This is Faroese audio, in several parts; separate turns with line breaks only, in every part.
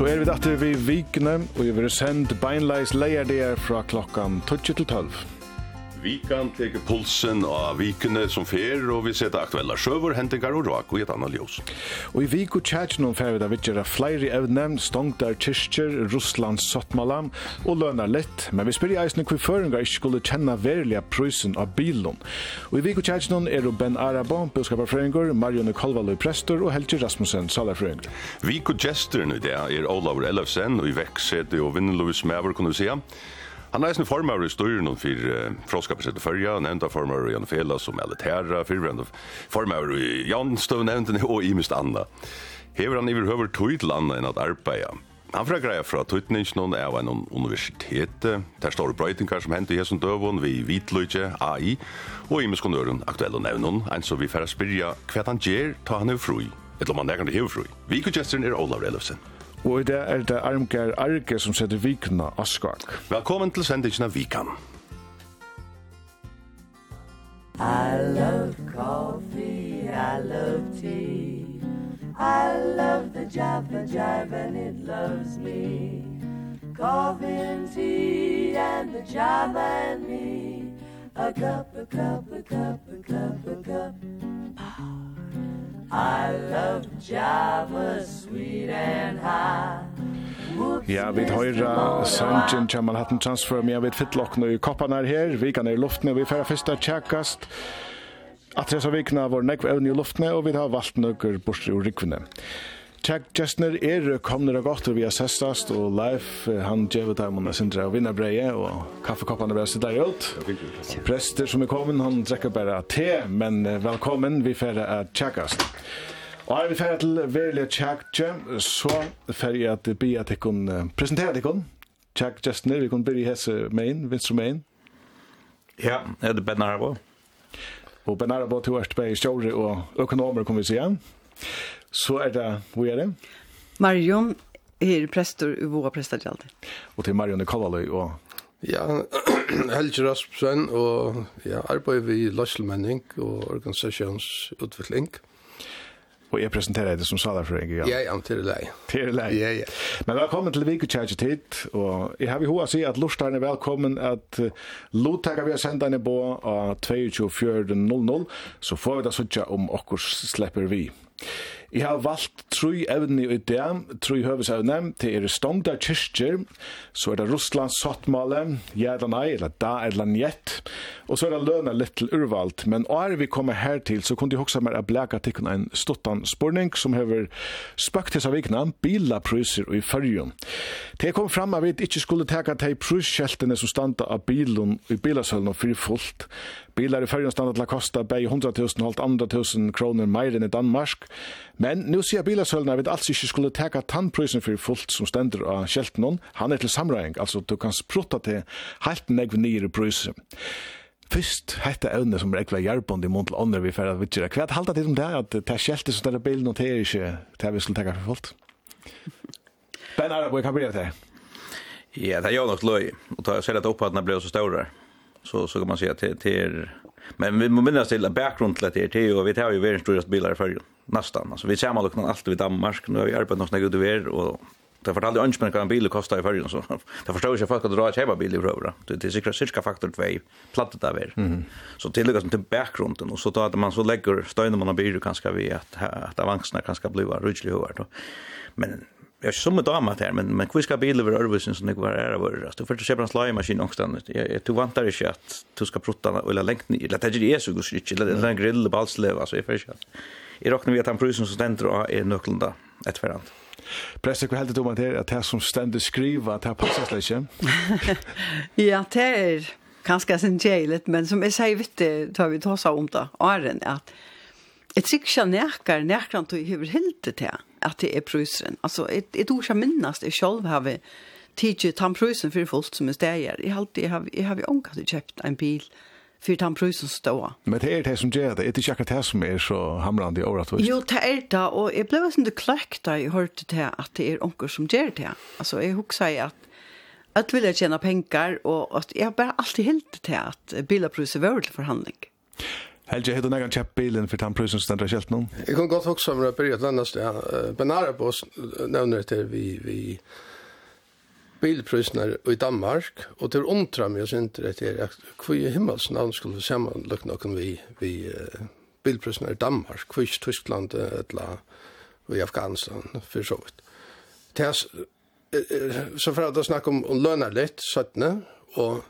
så er vi datter vi vikne, og vi vil sende beinleis leierdeer fra klokkan 12 til 12.
Vikan teker pulsen av vikene som fer, og vi setter aktuella sjøver, hentingar og rak og et annet ljøs.
Og i Viko tjætjen om fer vi da vidtjera flere evnen, stongtar kyrkjer, Russlands sottmalam, og lønner lett, men vi spyrir eisne hver føringar ikke skulle kjenna verilega prøysen av bilen. Og i Viko tjætjen er og Ben Araba, bøskaparfrøyngur, Marianne Kolvaløy Prestor og Helge Rasmussen, salarfrøyngur.
Viko gesteren i det er Olaur Ellefsen, og i vekksete og vinnelovis mever, kunne vi sija. Han er en formar i styren for fråskapet sitt fyrja, nevnta formar i Janfela som elitæra, fyrvrende formar i Janstøv nevnten og i mist anna. Hever han iver høver tøy til anna enn at arbeida. Han fra greia fra tøytningsnån av en universitet, der står brøytingar som hendt i hesson døvun vi Vitløyje, AI, og i mist kondøren aktuelle nevnun, enn så vi færre spyrja hva han gjer ta han er fru, eller om han er fru. Vikogesteren er Olav Relefsen.
Og i det er det Armgar Arge som setter vikna av skak.
Velkommen til sendingen av Vikan.
I love coffee, I love tea I love the job, jive, and it loves me Coffee and tea, and the job and me A cup, a cup, a cup, a cup, a cup, a cup. I love Java sweet and high
Ja, vi høyra Sanjin til Manhattan Transfer, men jeg vet fittlokkene i koppene er her, vi kan er i luftene, vi færa fyrsta tjekkast. At av vikna var nekv evne i luftene, og vi har valgt nøkker bortstre og rikvene. Jack Jessner er komner og godt vi har sestast, og Leif, han djevet dem og sindra og vinner breie, og kaffekoppene ble sitt der i. Prester som er kommet, han drekker bare te, men velkommen, vi færre er tjekkast. Og er vi færre til verlig tjekkje, så færre jeg at bia til presentere deg. Jack Jessner, vi kun byrje hese main, vinstre mein.
Ja, er det Ben Arbo?
Og Ben Arbo, to erst i stjåre og økonomer, kommer vi se igjen. Så er det, hvor er det?
Marion er prester i Våga prestadjaldi.
Og til Marion i Kallaløy og...
Ja, Helge Rasmussen og ja, arbeider vi i løsselmenning og organisasjonsutvikling.
Og jeg presenterer det som sa der for en gang.
Ja, ja, til deg.
Til deg.
Ja, ja.
Men velkommen til Viku og tid, og jeg har vi hoa si at Lorstein er velkommen at Lothega vi har sendt henne på av 22.00, så får vi da suttja om okkur slipper vi. Jeg har valgt tre evne i det, tre høvesevne, til er stånda kyrkjer, så er det Russlands sottmale, ja eller nei, eller da er njett, og så er det løna litt til urvalt, men er vi kommer her til, så kunne jeg hoksa mer a blæka til en stuttan spurning som hever spøkt hessa vikna, bilapryser og i fyrjun. Det kom fram av vi ikke skulle teka til pryskjeltene som standa av bilen i bilasølen og fyrir fullt, Bilar i färjan standa til att kosta bei 100.000 000 och allt andra tusen kronor mer i Danmark. Men nu sier bilasølna vi alls ikkje skulle teka tannprysen för fullt som ständer av kälten. Han är till samröring, alltså du kan sprutta till helt negv nere prysen. Fyrst hetta evne som regla jarpond i mån til ånder vi ferra vitjera. Hva halda til om det at det er kjeltet som det er bilen og det er ikke det vi skulle teka for fullt? Ben Arabo, jeg kan bli det?
Ja, det er jo nok løy. Og ta, ser det at den ble så større så så kan man säga till till men vi måste minnas till bakgrund till det är och vi tar ju världens största bilar för nästan alltså vi ser man också allt i Danmark nu har vi arbetat något gud över och Det fortalde ønsker meg hva en bil kosta i fyrrjun, så det forstår ikke folk at dra et kjeva bil i prøver. Det er sikkert cirka faktor 2 plattet av
er.
Så tilleggas til bakgrunden, og så tar man så legger støyne man av bil kanskje vi at, at avansene kanskje blir rydelig høyert. Men Jag är som en dam här men men hur ska bilen vara Örvisen som det var är över. Du får inte köpa en slagmaskin någonstans. annars. Jag jag tog vantar inte att du ska prutta eller längt ner. Det är ju så gott shit. Det är en grill och balslev alltså jag i färs. I rocknar vi att han prusen som ständer och är nyckeln ett förhand.
Prester, hva heldur du om det at det som stendur skriva, det passar slik ikke?
ja, det er kanskje sin kjeilet, men som jeg sier vitt, tar vi tåsa om det, Aren, at jeg tror ikke jeg nekker, nekker han tog hever hilde til at det er prøyseren. Altså, jeg, jeg tror ikke minnast jeg selv har vi tidsi tannprøysen for folk som er steger. Jeg har alltid, jeg har, jeg har omgatt kjøpt en bil för tant prusen stå.
Men det er det som gjør det. Det är inte säkert det som er så hamrande i året.
Jo, det er det. og jeg ble sån det klart där jag hörde det att det er onker som gjør det. Altså, jeg husker at at att att tjene penger, og at jeg har bare alltid helt til at bilaprus var til forhandling.
Helge, har du nægge kjapp bilen for den prøysen som stendra kjelt nå?
Jeg kan godt hoksa om det byrja et landast, ja. oss nevner til vi, vi bilprøysene i Danmark, og til undra mig oss ikke det til hvor i himmels navn skulle vi sammenløkke noen vi, vi bilprøysene i Danmark, hvor i Tyskland eller i Afghanistan, for så vidt. Til så for at snakke om, om lønner litt, 17, og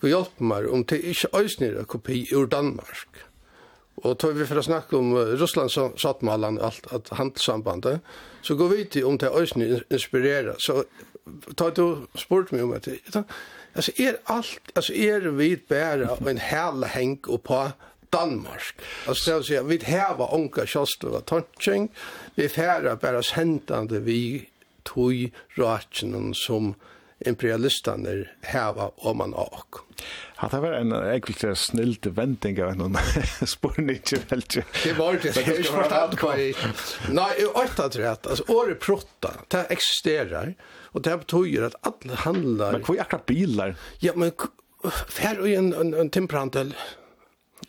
vi hjelper meg om til ikke øysnere kopi ur Danmark. Og tar vi for å snakke om Russland som sattmalen, alt, at handelssambandet, så går vi til om det øyne inspirerer. Så tar du spurt meg om det. Altså, er alt, altså, er vi bare en hele heng på Danmark. Alltså vil si, vi häva onka Kjostova Tonching. Vi färra bara sändande vi tog ratchen som imperialistene heva om man og.
Ja, det var en egentlig snilt vending av noen spørning ikke vel ikke.
Det var det, det var ikke fortalt hva jeg... Nei, jeg har ikke hatt rett, altså året protta, det eksisterer, og det betyr at alle handler...
Men hva er akkurat bilar?
Ja, men fer og en, en, en timprandel,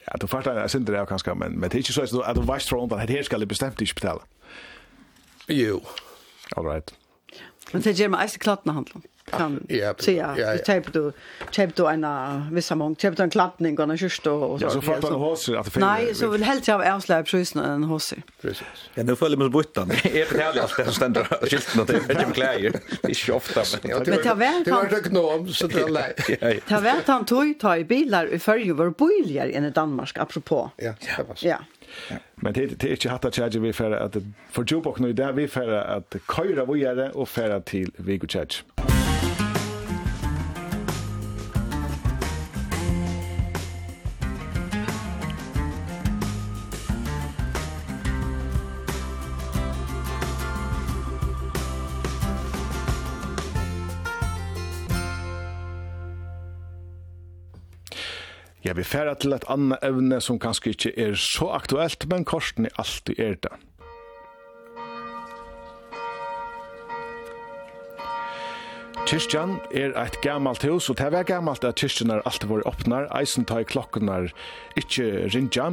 Ja, du fattar jag synd det där kanske men men det är inte så att du vars från det här ska det bestämt inte betala.
Jo.
All right.
Men det ger mig ett klart handla kan
ja,
säga. Ja,
ja.
Typ du, typ du en vissa mång, typ du en klappning och en kyrst och
så. Ja, så får man hos att det
Nej, så vill helt jag avslöja prisen just en hosse.
Precis.
Ja, nu följer man buttan. Är det härligt att det ständer skylten och det är inte kläder. Det är tjofta men.
Men ta väl han.
Det var det gnom så det nej.
Ta väl han tog ta i bilar i förr var boiler än i Danmark apropå.
Ja, Ja.
Ja.
Men det det är inte hatta charge vi för att för Jobok nu där vi för att köra vidare och färra till Vigo Church. vi færa til et annet evne som kanskje ikke er så aktuelt, men korsen er alltid er det. Kyrkjan er eit gammalt hus, og det er gammalt at kyrkjanar alltid var åpnar, eisen tar i er ikkje rinja.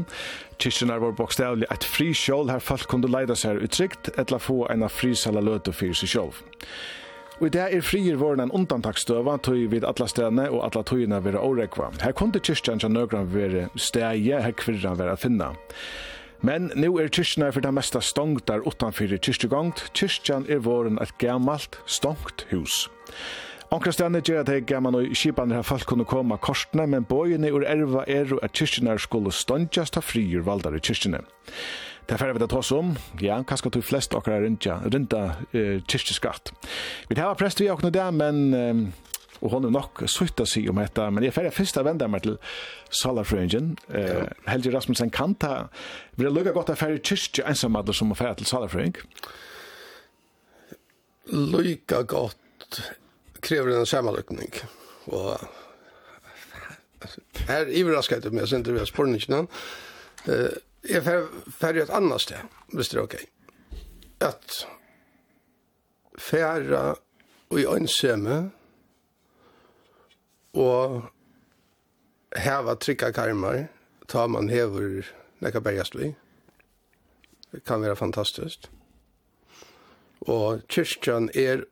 Kyrkjanar var bokstavlig eit fri sjål her folk kunde leida seg uttrykt, etla få eina frisala løte fyrir seg sjål. Og det er frier våren en undantakstøva tog vid atla stedene og alla togene være årekva. Her kunne kyrkjan til nøgran vera stegje, her kvirran vera finna. Men nu er kyrkjene for det mesta stongt der utanfyrir kyrkjegongt. Kyrkjan er våren et gammalt stongt hus. Onkra stedene gjør at hei gammal og kipan her folk kunne koma korsene, men bøyene ur erva er at kyrkjene skulle stongtjast av frier valdar i kyrkjene. Det er ferdig vi det tås om. Ja, hva skal du flest akkurat rinja, rinda, uh, kyrkjeskatt. Vi tar prest vi akkurat det, men... Um, og hon er nok søyt å si om dette, men jeg er ferdig først å vende meg til Salafrøyngen. Uh, Helge Rasmussen kan ta, vil det lukke godt å ferdig kyrkje ensamadler som å ferdig til Salafrøyng?
Lukke godt krever en samanlukning, og her iverrasket jeg med, så synes det var spørningsnene, uh, Jeg fer, fer et annet sted, hvis det er ok. At færa og i ønsemme og heva trykka karmar, ta man hever nekka bergast vi. Det kan være fantastisk. Og kyrkjan er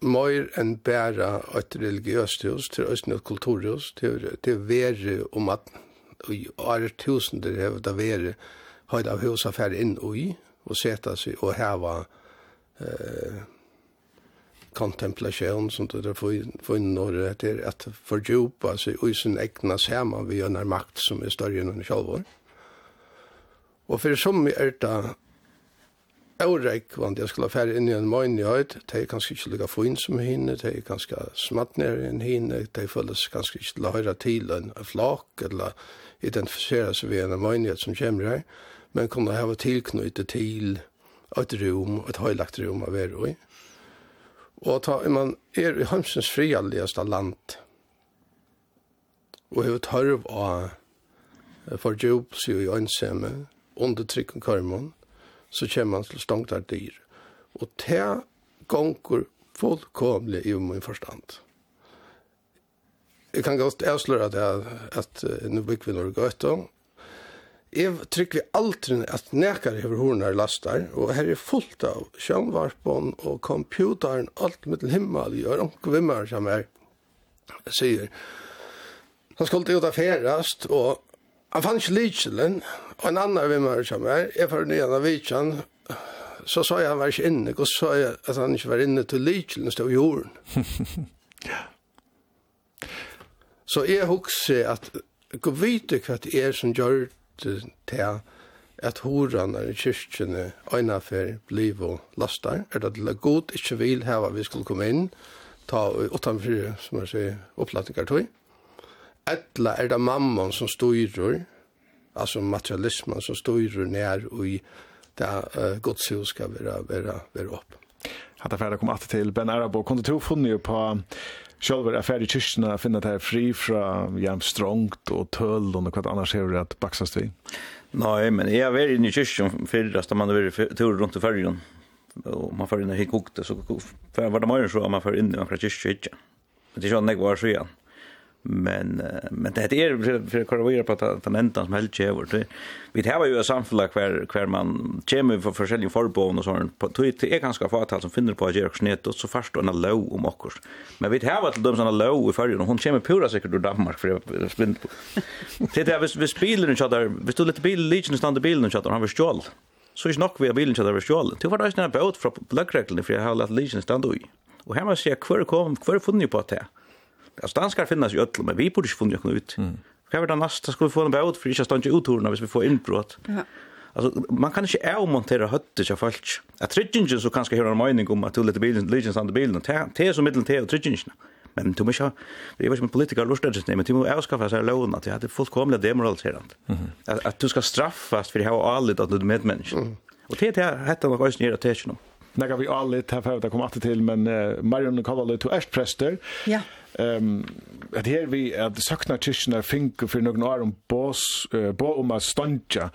mer enn bæra et religiøst hus, til østene et kulturhus, til, til vere og matten i år tusender har det vært høyde av hus affær inn og i, og seta seg og heva eh, kontemplasjon, som det er funnet når det er at fordjupa seg og sin egna sema vi en makt som er større enn själva. Og for som vi er da Eurek, vant jeg skulle fære inn i en møgn i høyt, det er kanskje ikke få fin som hinne, det er kanskje smatt nere enn hinne, det føles kanskje ikke la høyre til en flak, eller identifisera seg ved en møynighet som kommer her, men kunne ha tilknyttet til et rom, et høylagt rom av er i. Og ta, man er i heimsens frialligaste land, og har tørv av for jobb seg i ønsemme, under trykken karmon, så kommer man til stångt av dyr. Og det gonger fullkomlig i min forstand. Jeg kan godt avsløre at, jeg, at uh, nå bygger vi noe det om. Jeg trykker vi alltid at nekar over hornar lastar, og her er fullt av sjønvarpån og computeren, alt med til himmel, gjør onke vimmer som er, sier. Han skulle ut av ferast, og han fann ikke lydselen, og en annan vimmer som er, jeg får nyan av vitsan, så sa jeg han var ikke inne, og så sa jeg at han ikke var inne til lydselen stod i jorden. Ja. Så jeg husker at gå vite hva det er som gjør det til at horene i kyrkjene øyne for liv og laster. er det til god ikke vil her vi skulle komme inn, ta utenfor, som jeg sier, opplatninger tog. Etla er det mammon som styrer, altså materialismen som styrer nær og i det uh, godshus skal være, være, være opp.
Hatt er ferdig kom at til Ben Arabo. Kunne du funnet jo på Sjálv er affär i kyrkina att finna det här fri från järn strångt och töl och vad annars är det att baxas vi.
Nej, men jag var inne i kyrkina förrest man var tur runt i färgen. Och man får in i hikokte så var det mer så man får in i en Men Det är ju en negvar så igen men men det är för korrigera på att den tangenten som helt kör vi har ju ett samhälle kvar kvar man kemi för försäljning förbund och sånt. På det är ganska få som finner på att göra snett och så fast en low om också men vi har varit de såna low i förr och hon kemi pura säkert ur Danmark för jag spinn det där vi spelar och chatta vi står lite bil legion stand bilen och chatta han var stjål. Så är nog vi bilen chatta var stjål. Det var det en båt från Blackrecklen för jag har lagt legion stand och och hemma ser kvar kom kvar funnit på det Alltså danskar finnas ju öll, men vi borde ju funnit något ut. Mm. Vad är det nästa? Ska vi få en båt för att inte uttorna hvis vi får inbrott? Ja. Alltså man kan inte avmontera hötte så folk. Att tridgingen så kanske hör en mening om att tulla lite bilen, on the bilen. te är så te och tridgingen. Men du måste det är ju som politiker lustar det men du måste avskaffa här lån att det hade fullkomligt demoraliserande. Mm. Att, att du ska straffas för det här allt att du med människor. Mm. Och det heter något just nere till nu.
När vi allt för att komma till men Marion Kavallo till är präster.
Ja
ehm at her vi at sakna kyrkjene fink for nokon år om boss uh, bo om a stondja.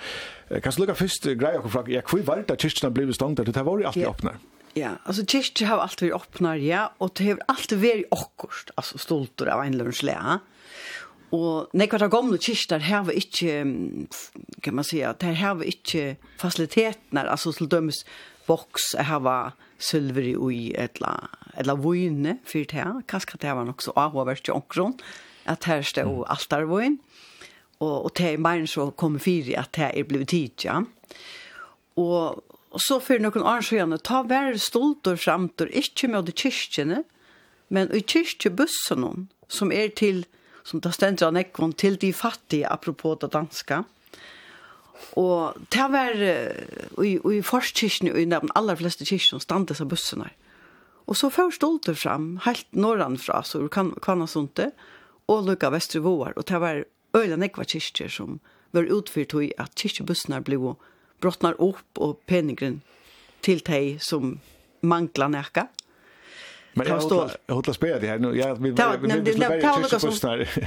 Kan du lukka først greia og ja, hvor var det kyrkjene ble stondja? Det var jo alltid.
Ja, altså kyrkjene har alltid vært åpne, ja, og det har alltid vært okkurst altså stoltor av en lønns lea. Og nei, kvart av gamle kyrkjene har vi ikke, kan man si, der har vi ikke fasilitetene, altså til dømes box har vi silver i ui etla, etla vune fyrt her, kanskje det var nok så avhåvert i omkron, at her altar vojn og, og det er så kom fyri at det er tid ja Og, og så någon noen så siden, ta vær stolt og framt og ikke med de kyrkjene, men i kyrkjebussen, som er til, som det stendra nekvån, til de fattige, apropos det danska, mm Og det var i, i forskirken, og i de aller fleste kirken, stand disse bussene. Og så først stolt det fram, helt norranfra, så kan, kan det, og lukka vestre vår, og det var øyla nekva kirker som var utfyrt i at kirkebussene ble brottnar opp og peningren til de som mangla nekka.
Men jag har jag har spelat det här nu. Jag vill vill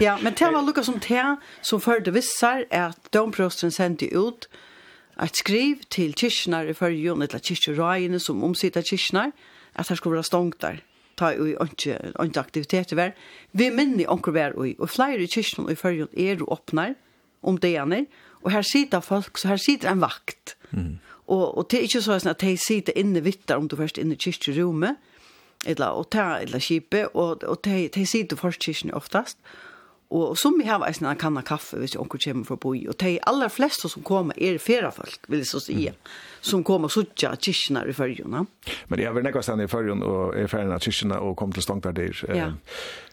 Ja, men det var Lucas som te som förde vissar att de prosten sände ut att skriv till kyrknar för förrjun eller kyrkjurajene som omsitter kyrknar att det skulle vara stångt där ta i inte inte aktiviteter vær. Vi minner onker och och flyr flere kyrkene i førjen er du öppnar om det ene, och här sitter folk, så här sitter en vakt. Mm. Och och det är inte så att de sitter inne vittar om du först inne i kyrkjerommet, eller, och ta, eller skipe og, och te, te sitter först kyrkan oftast, og Og som vi har eisen en kanna kaffe hvis onker kommer for fra boi. Og de aller fleste som kommer er ferafolk, vil jeg så si. Mm. Som kommer suttja kyrkjene i fyrjuna.
Men jeg vil nekva stand i fyrjun og er ferien av kyrkjene og kom til stångt der. Ja.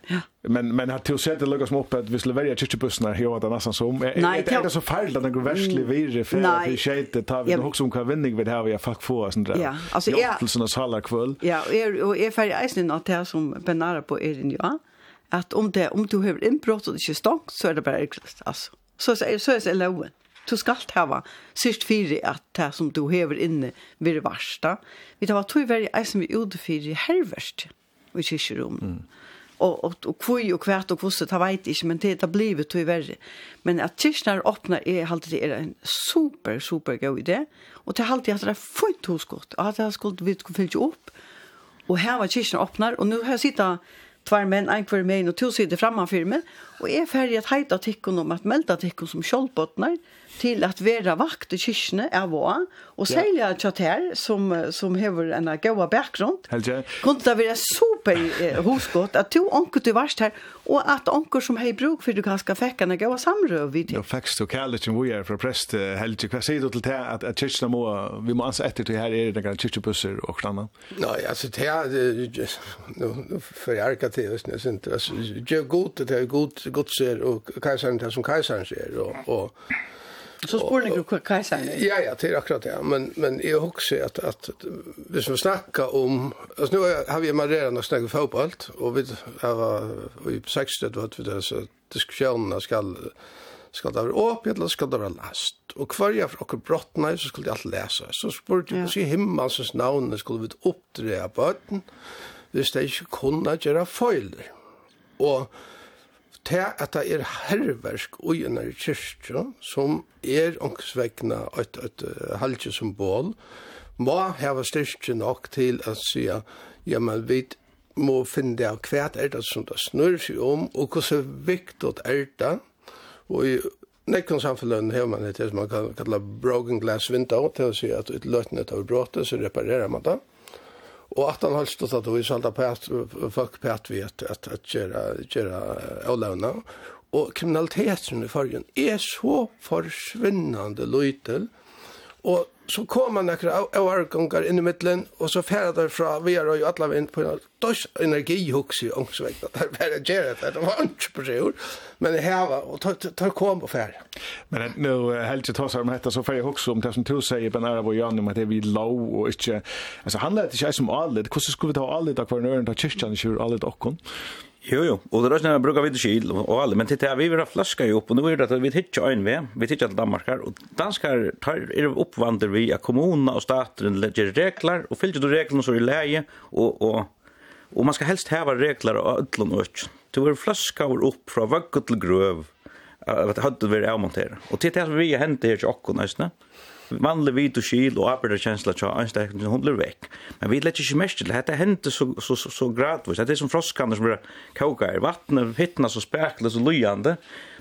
Ja. Men men har till det lukka som upp att vi skulle välja kyrkjebussarna här åt nästan som är Nej, det är så farligt att den värslig virre för att vi skete ta vi nog som kan vinning vid här vi fuck få sånt där. Ja, alltså är till såna sala kväll.
Ja, och är och är färdig isen att det som benara på är den ja at om, det, om du har innbrott og det ikke stångt, så er det bare ekkert, altså. Så, så, så er det loven. Du skal hava sist fyri at det som du har inne vil värsta. Vi tar var tog veri eisen vi ute fyri Vi i kyrkjerom. Mm. Og, og, og kvui og kvært og kvosse ta veit ikke, men det har blivit tog verre. Men at kyrkjenar åpnar er alltid det er en super, super god idé. Og det er alltid at det er fullt hos godt, at det har skuld vi skulle fylle opp. Og her var kyrkjenar öppnar og nu har sitta tvær menn, en kvar menn og to sider framan for meg, og jeg er ferdig at heita tikkun om at melda tikkun som kjoldbottnar, til at vera vakt i kyrkene er vår, og særlig at jeg her, som, som hever en gøy bakgrunn,
Helt ja.
kunne det være super eh, hosgått at to onker du varst her, og at onker som hei bruk for du kanskje fikk en gøy samrøv vidt.
Ja, faktisk, og kærlig som vi er fra prest, Helge, hva sier du til det at, at kyrkene må, vi må anse etter til her er det noen kyrkjebusser og sånn?
Nei, altså, det er, nå får jeg ikke til, det er ikke, altså, det er godt, det er godt, godt ser, og kajseren, det er som kajseren ser, og, og
Så spår ni hur kajsa
Ja, ja, det är akkurat det. Men, men jag också att, att vi som snackar om... Alltså nu har vi emarrerat och snackat fotboll. Och vi har i 60 då att vi där så diskussionerna ska ska det vara opp, eller ska det vara last. Och kvar jag fra akkur brottene, så skulle jag allt läsa. Så spurte jeg, hvordan himmelsens navnet skulle vi oppdreja på hvis det ikke kunne gjøre foiler. Og til at det er herversk og i en kyrkja som er ångsvekna et, et, et halvtje symbol, må heva styrkje nok til at sija, ja, men vi må finne av hva er det som det snur seg om, og hvordan viktig er det, og i nekken samfunnet har man det som man kan kalla broken glass window, til å si at løtnet av bråte, så reparerar man det. Og att han helst att det är sånt att pät folk pät vet att att göra göra alone och kriminaliteten i fargen är så försvinnande liten. Och så kom man några årgångar in i mitten och så färdar det från vi är ju alla vind på en dos energi hooks ju också vet att det är det det var inte på sig men det här var och tar kom på färd
men nu helt till tossar om detta så får jag också om det som du säger ben är vad jag nu med det vi low och inte alltså handlar det inte som allt hur skulle vi ta allt av kvarnören ta kyrkan i kyrkan allt och kon
Jo, jo. Och det rör sig brukar vi skil og, och alla. Men det vi vil ha flaska ju upp. Och nå är det att vi hittar en ved. Vi hittar till Danmarkar. Och danskar tar, er uppvandrar vi at kommunerna och staten legger regler. Och fyllt du reglene så är det läge. Och, och, och man ska helst häva regler och ödlån och ikke. Du vil flaska och upp från vagg till gröv. Att det hade vi avmontera. Och som vi har hänt det här till åkken nästan vanlig vit og skil og arbeider kjensla tja anstekken hon blir vekk. Men vi lett ikke mest til, dette hendte så, så, så, så gradvis, det er som froskanner som blir kauka i vattnet, hittna så spekler så lyjande,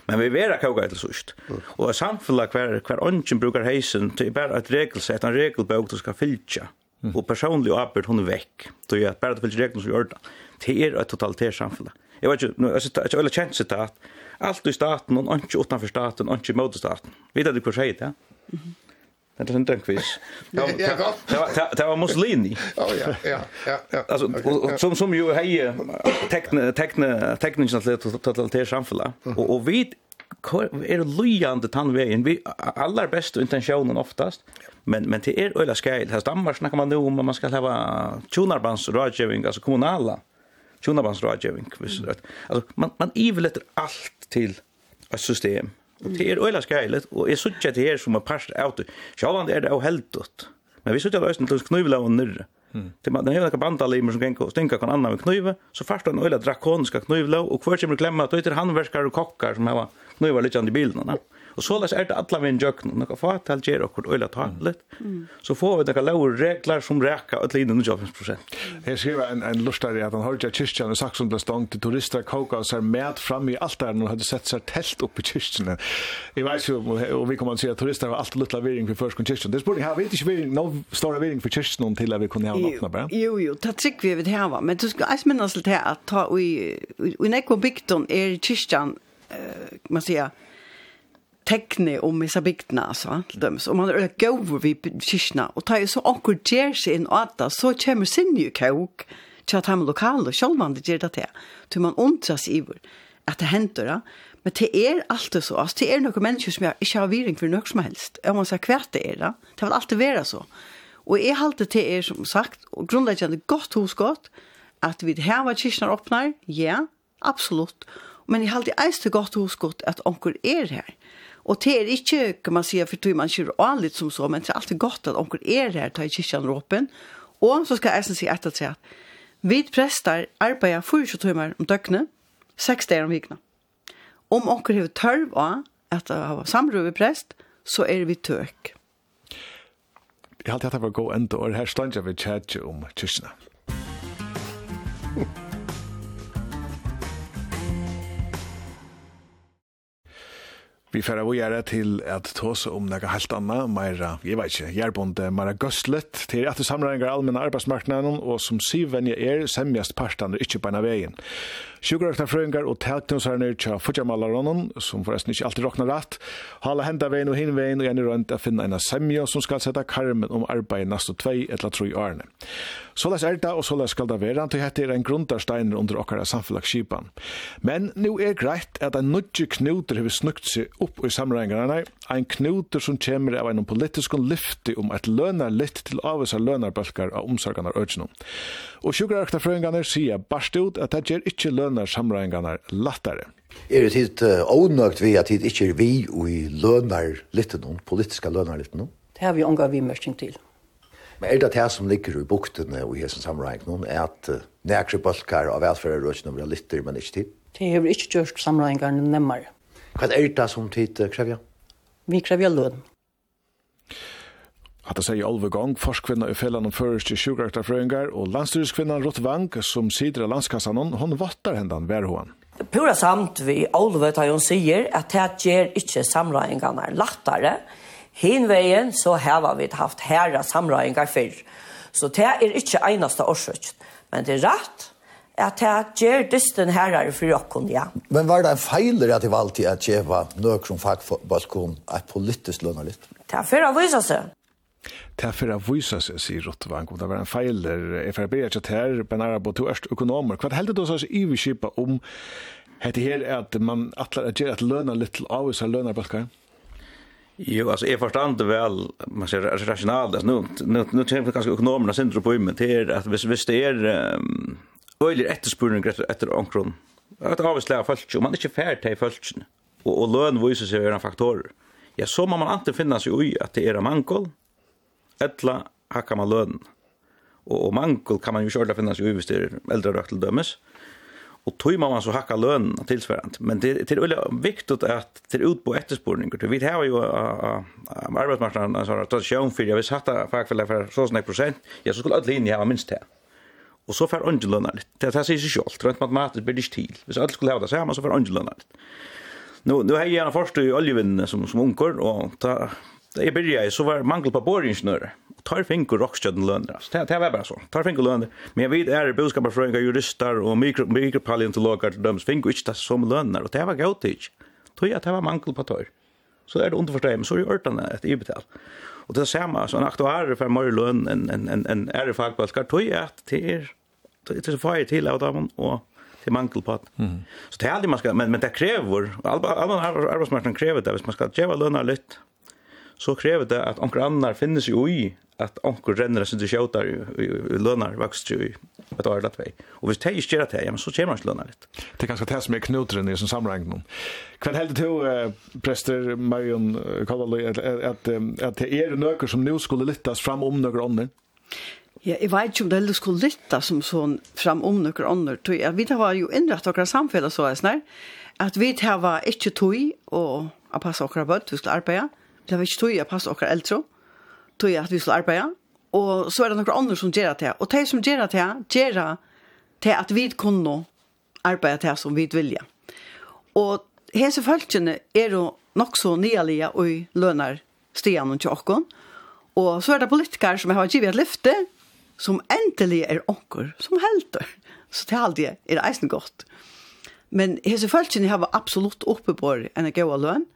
men vi vera kauka til sust. Og samfunnet hver, hver ånden brukar heisen, det er bare et regelsett, en regelbøk du skal fylltja. Mm. Og personlig arbeid hon er vekk. Det er bare det fyllt reglene som gjør det. Det er et totalitært samfunnet. Jeg vet ikke, jeg synes ikke veldig kjent sitat. Alt i staten, og ikke utenfor staten, og ikke mot staten. Vet du hva sier det? Mm -hmm. Det är inte en quiz. Det var Mussolini.
Ja, ja, ja. ja.
Alltså, som, som ju hejer att till totalitär Och, och vi är lojande tandvägen. Vi allra bästa intentionen oftast. Men men det är öla skäl här stammar snackar man nu om man ska ha tunerbands rådgivning alltså kommunala Tunarbans rådgivning visst rätt. Alltså man man är allt till ett system Og det er øyla skreilet, og jeg suttje at det er som en parst av det. Sjåland er det av. Men vi suttje at øysten til knøyvla og nyrre. Det man hevur nakar bandalimer sum gengur og stinka kan annan við knøyve, so fast ein øyla drakoniska knøyvló og kvørð kemur klemma at øytir handverkar og kokkar sum hava knøyvar liggandi í bilinum, Og så läs är det alla vem jökn och några fatal ger och öla talet. Så får vi några låga regler som räcker att linda nu 25 procent.
Jag skriver en en lustare att han har ju kyrkan och saxon där stånd till turister koka och ser med fram i allt där och hade sett sig tält upp i kyrkan. Jag vet ju och vi kommer att se turister har allt lilla vering för förskon kyrkan. Det borde ha vet inte vi no stora viring för kyrkan till att vi kunde ha öppna bara.
Jo jo, ta tryck vi vet här va, men du ska ens minnas lite at ta i i nekvobikton är kyrkan eh man säger tekne om isa bygdena, altså, til dømes. Og man er gav vid kyrkna, og ta så akkur gjer seg inn og atta, så kommer sin jo kauk til at han lokale, sjølvande gjer det til. Til man undras iver at det hender da. Men det er alltid så, altså, det er noen mennesker som jeg ikke har viring for noe som helst. om man si hva det er da. Det vil alltid være så. Og jeg halte til er, som sagt, og grunnleggende godt hos godt, at vi her var kyrkna åpner, ja, absolutt. Men jeg halte eist til godt hos godt at anker er her Og det er ikke, kan man si, for tog man ikke anlitt som så, men det er alltid godt at onker er her, tar i kyrkjan råpen. Og så skal jeg si etter til at vi prester arbeider 24 timer om døgnet, 6 dager om vikene. Om onker har tørv av at det har samråd prest, så er vi tøk.
Jeg har alltid hatt det var gå enda, og her stod jeg ved kjærtje om kyrkjene. Thank Vi færa vi gjøre til at tåse om noe helt annet, meira, jeg vet ikke, gjerbonde, meira gøstlet, til at det samler allmenn arbeidsmarknaden, og som syvvenje er, semjast partene ikke på en av veien. Sjukraktarfrøyngar og telknusarnir tja futjamalaronon, som forresten ikke alltid råknar rett, hala henda vein og hin vein og gjerne rønt a finna eina semja som skal setta karmen om arbeid næstu tvei etla tru årene. Såles er det, og såles skal det være, til hette er en grundarsteiner under okkara samfunnlagsskipan. Men nu er greit at en nudje knuter har snukt seg upp i samrengarna, en knuter som kommer av en politisk lyfti om at lønar litt til avvisa lønarbalkar av omsorgarnar ødjennom. Og sjukkerarktafrøyngarnir sier barst ut at det gjør ikke lønner samrøyngarnir lattare.
Er det tid ånøgt vi at det ikke er vi og i lønner litt noen, politiska lønner litt noen?
Det har vi omgav vi mørking til.
Men er det det som ligger i buktene og i hessen samrøyng noen, er at nekre bølgar av velferdarrøyken blir litter, men ikke tid?
Det har vi ikke gjort samrøyngarnir nemmere.
Hva er det som tid krevja?
Vi krevja lønn.
At det sier Olve Gong, forskvinna i fellan om først i og landstyrskvinnan Rott Vang, som sider av landskassan hon, vattar hendan verhoan.
Pura samt vi Olve tar hon sier at det gjør ikke samrøyngarna lattare. Hinveien så har vi haft herra samrøyngar fyrr. Så det er ikke einasta årsøk. Men det er rett at det gjør dysten herrar for okkon, ja.
Men var det en feiler at jeg valgte at jeg var nøk som fagbalkon er politisk lønnerligt?
Det er for å vise seg.
Det er for å vise seg, sier Rottvang, om det var en feil der, jeg får bedre ikke til her, på to erst økonomer. Hva heldig du så iverskipa om hette her at man atler at gjør at lønner litt til avvis av løna?
Jo, altså, jeg forstand det vel, man ser rasjonalt, nu, nu, nu tenker vi kanskje økonomerna sindro på imen, det er at hvis, hvis det er um, øyler etterspurning etter, etter omkron, at avvislega folk, og man er ikke fært til folk, og, og løn viser seg å være faktor. ja, så må man alltid finne seg ui at det er mangål, etla hakka man lønnen. Og, og mangel kan man jo kjørla finna seg uvistyr eldre røkt til dømes. Og tog må man så hakka lön tilsværende. Men det, det er veldig viktig at det er utbå etterspurninger. Vi har jo arbeidsmarknaden en sånn tradisjon for, hvis hatta fagfellet for så sånn prosent, ja, så skulle alle linje ha minst det. Og så får andre lønner litt. Det, det sier seg selv. Rent matematisk blir det ikke til. Hvis alle skulle ha det sammen, så får andre lønner litt. Nu nu har jag gärna först i oljevinnen som som onkor och ta Det är byrja, så var mangel på boringingeniører. Tar fink og rockstjøden. Det, det var bara så. Tar fink og. Men jag vet er budskaperfrøynga jurister og mikropaleontologer till döms. fink inte det som lønner. Och det var gott til ikke. jag att det var mangel på tar. Så är det underforståelig, men så är det ordene ett ibetal. Och det samme, så en aktuarer för mer lön enn en, en, en ære fagbalskar, jag att det är det så fire till av dem och till mangel på. Mm. Så det är aldrig man ska... men, men det kräver... Alla arbetsmarknaden kräver det, hvis man ska ge lønner lite så krever det at onkel annar finnes jo i at onkel renner sin skjøtar i, i, i lønnar vokst i et år eller tvei. Og hvis det ikke gjør det, ja, men så kommer han ikke lønnar litt.
Det er ganske det som er knutren i sin sammenheng. Hva heldig til, eh, prester Marion Kallaløy, at, at, det er nøkker som nå skulle lyttes fram om nøkker ånder?
Ja, jeg vet ikke om det heller skulle lytte som sånn fram om noen andre. Ja, vi har jo innrett dere samfunnet så er snart. At vi har ikke tog og å passe dere bøtt, vi skulle arbeide. Det var ikke tog jeg passet dere eldre, tog jeg at vi skulle arbeide, og så er det noen andre som gjør det. Og de som gjør det, gjør det at vi kunne arbeide til som vi vil. Og hese følgene er jo nok så nyalige og lønner stian til tjokken. Og så er det politikere som har givet lyfte, som endelig er onker, som helter. Så det er aldri er eisen godt. Men hese følgene har absolutt oppebår enn å gå løn.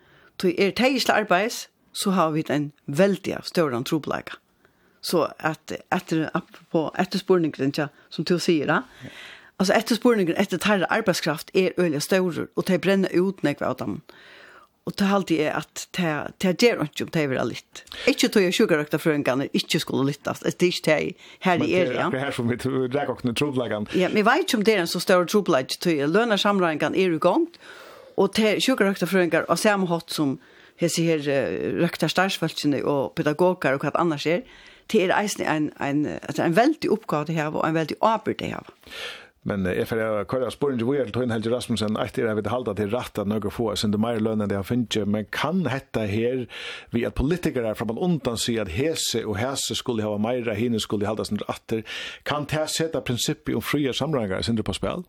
Så er det ikke arbeids, så har vi en veldig større trobleika. Så at etter, på etterspurningen, som du sier da, altså etterspurningen etter terre arbeidskraft er øyelig større, og de brenner ut nekve av dem. Og det alltid er at det gjør ikke om det er litt. Ikke tog jeg sjukerøkta frøengene, ikke skulle lytte. Det er ikke det her i er, ja.
Men Det er her som vi rekker åkne trobleggene.
Ja, men jeg vet ikke om det er en så større jeg Lønner samreingene er i gang, og det er sjukerøkta frøengene, og samme hatt som hese her røkta starsfølgene og pedagoger og hva annars er, det er eisen en, en, en, en veldig oppgave det her, og en veldig arbeid det her.
Men eh, för jag kallar spåren ju väl till Helge Rasmussen at jeg vil holde halda rett at noen få sen det mer lönen det har funnits men kan hetta her vi at politiker fra man undan sier at hese og hese skulle ha mer, hinne skulle halda sin rätter kan det sette prinsippet om frie samranger sin det på spill?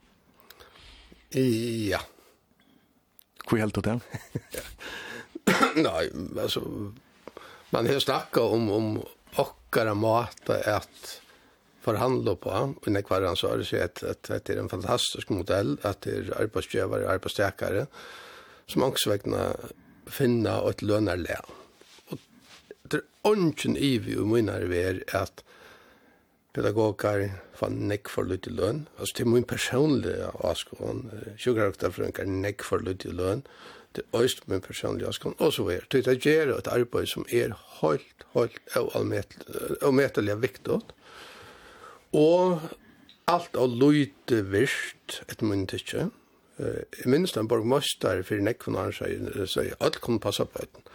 Ja.
Hvor helt det?
Nej, alltså man har snakket om om okkara mat att förhandla på i nekvaran så är det så at, at, det är en fantastisk modell att det är arbetsgivare och som også vägna finna et lönerlä. Och det er onken i vi och vi är att pedagoger får neck för lite lön. Altså, det er min personlige avskån. Sjukraftar for en neck för lite lön det øst min personlige øsken, og så er det. Det gjør et arbeid som er helt, helt og medelig viktig. Og alt og løyte virst, et mynd ikke. Jeg minns den borgmøster for nekken han sier, sier, alt kunne passe på den.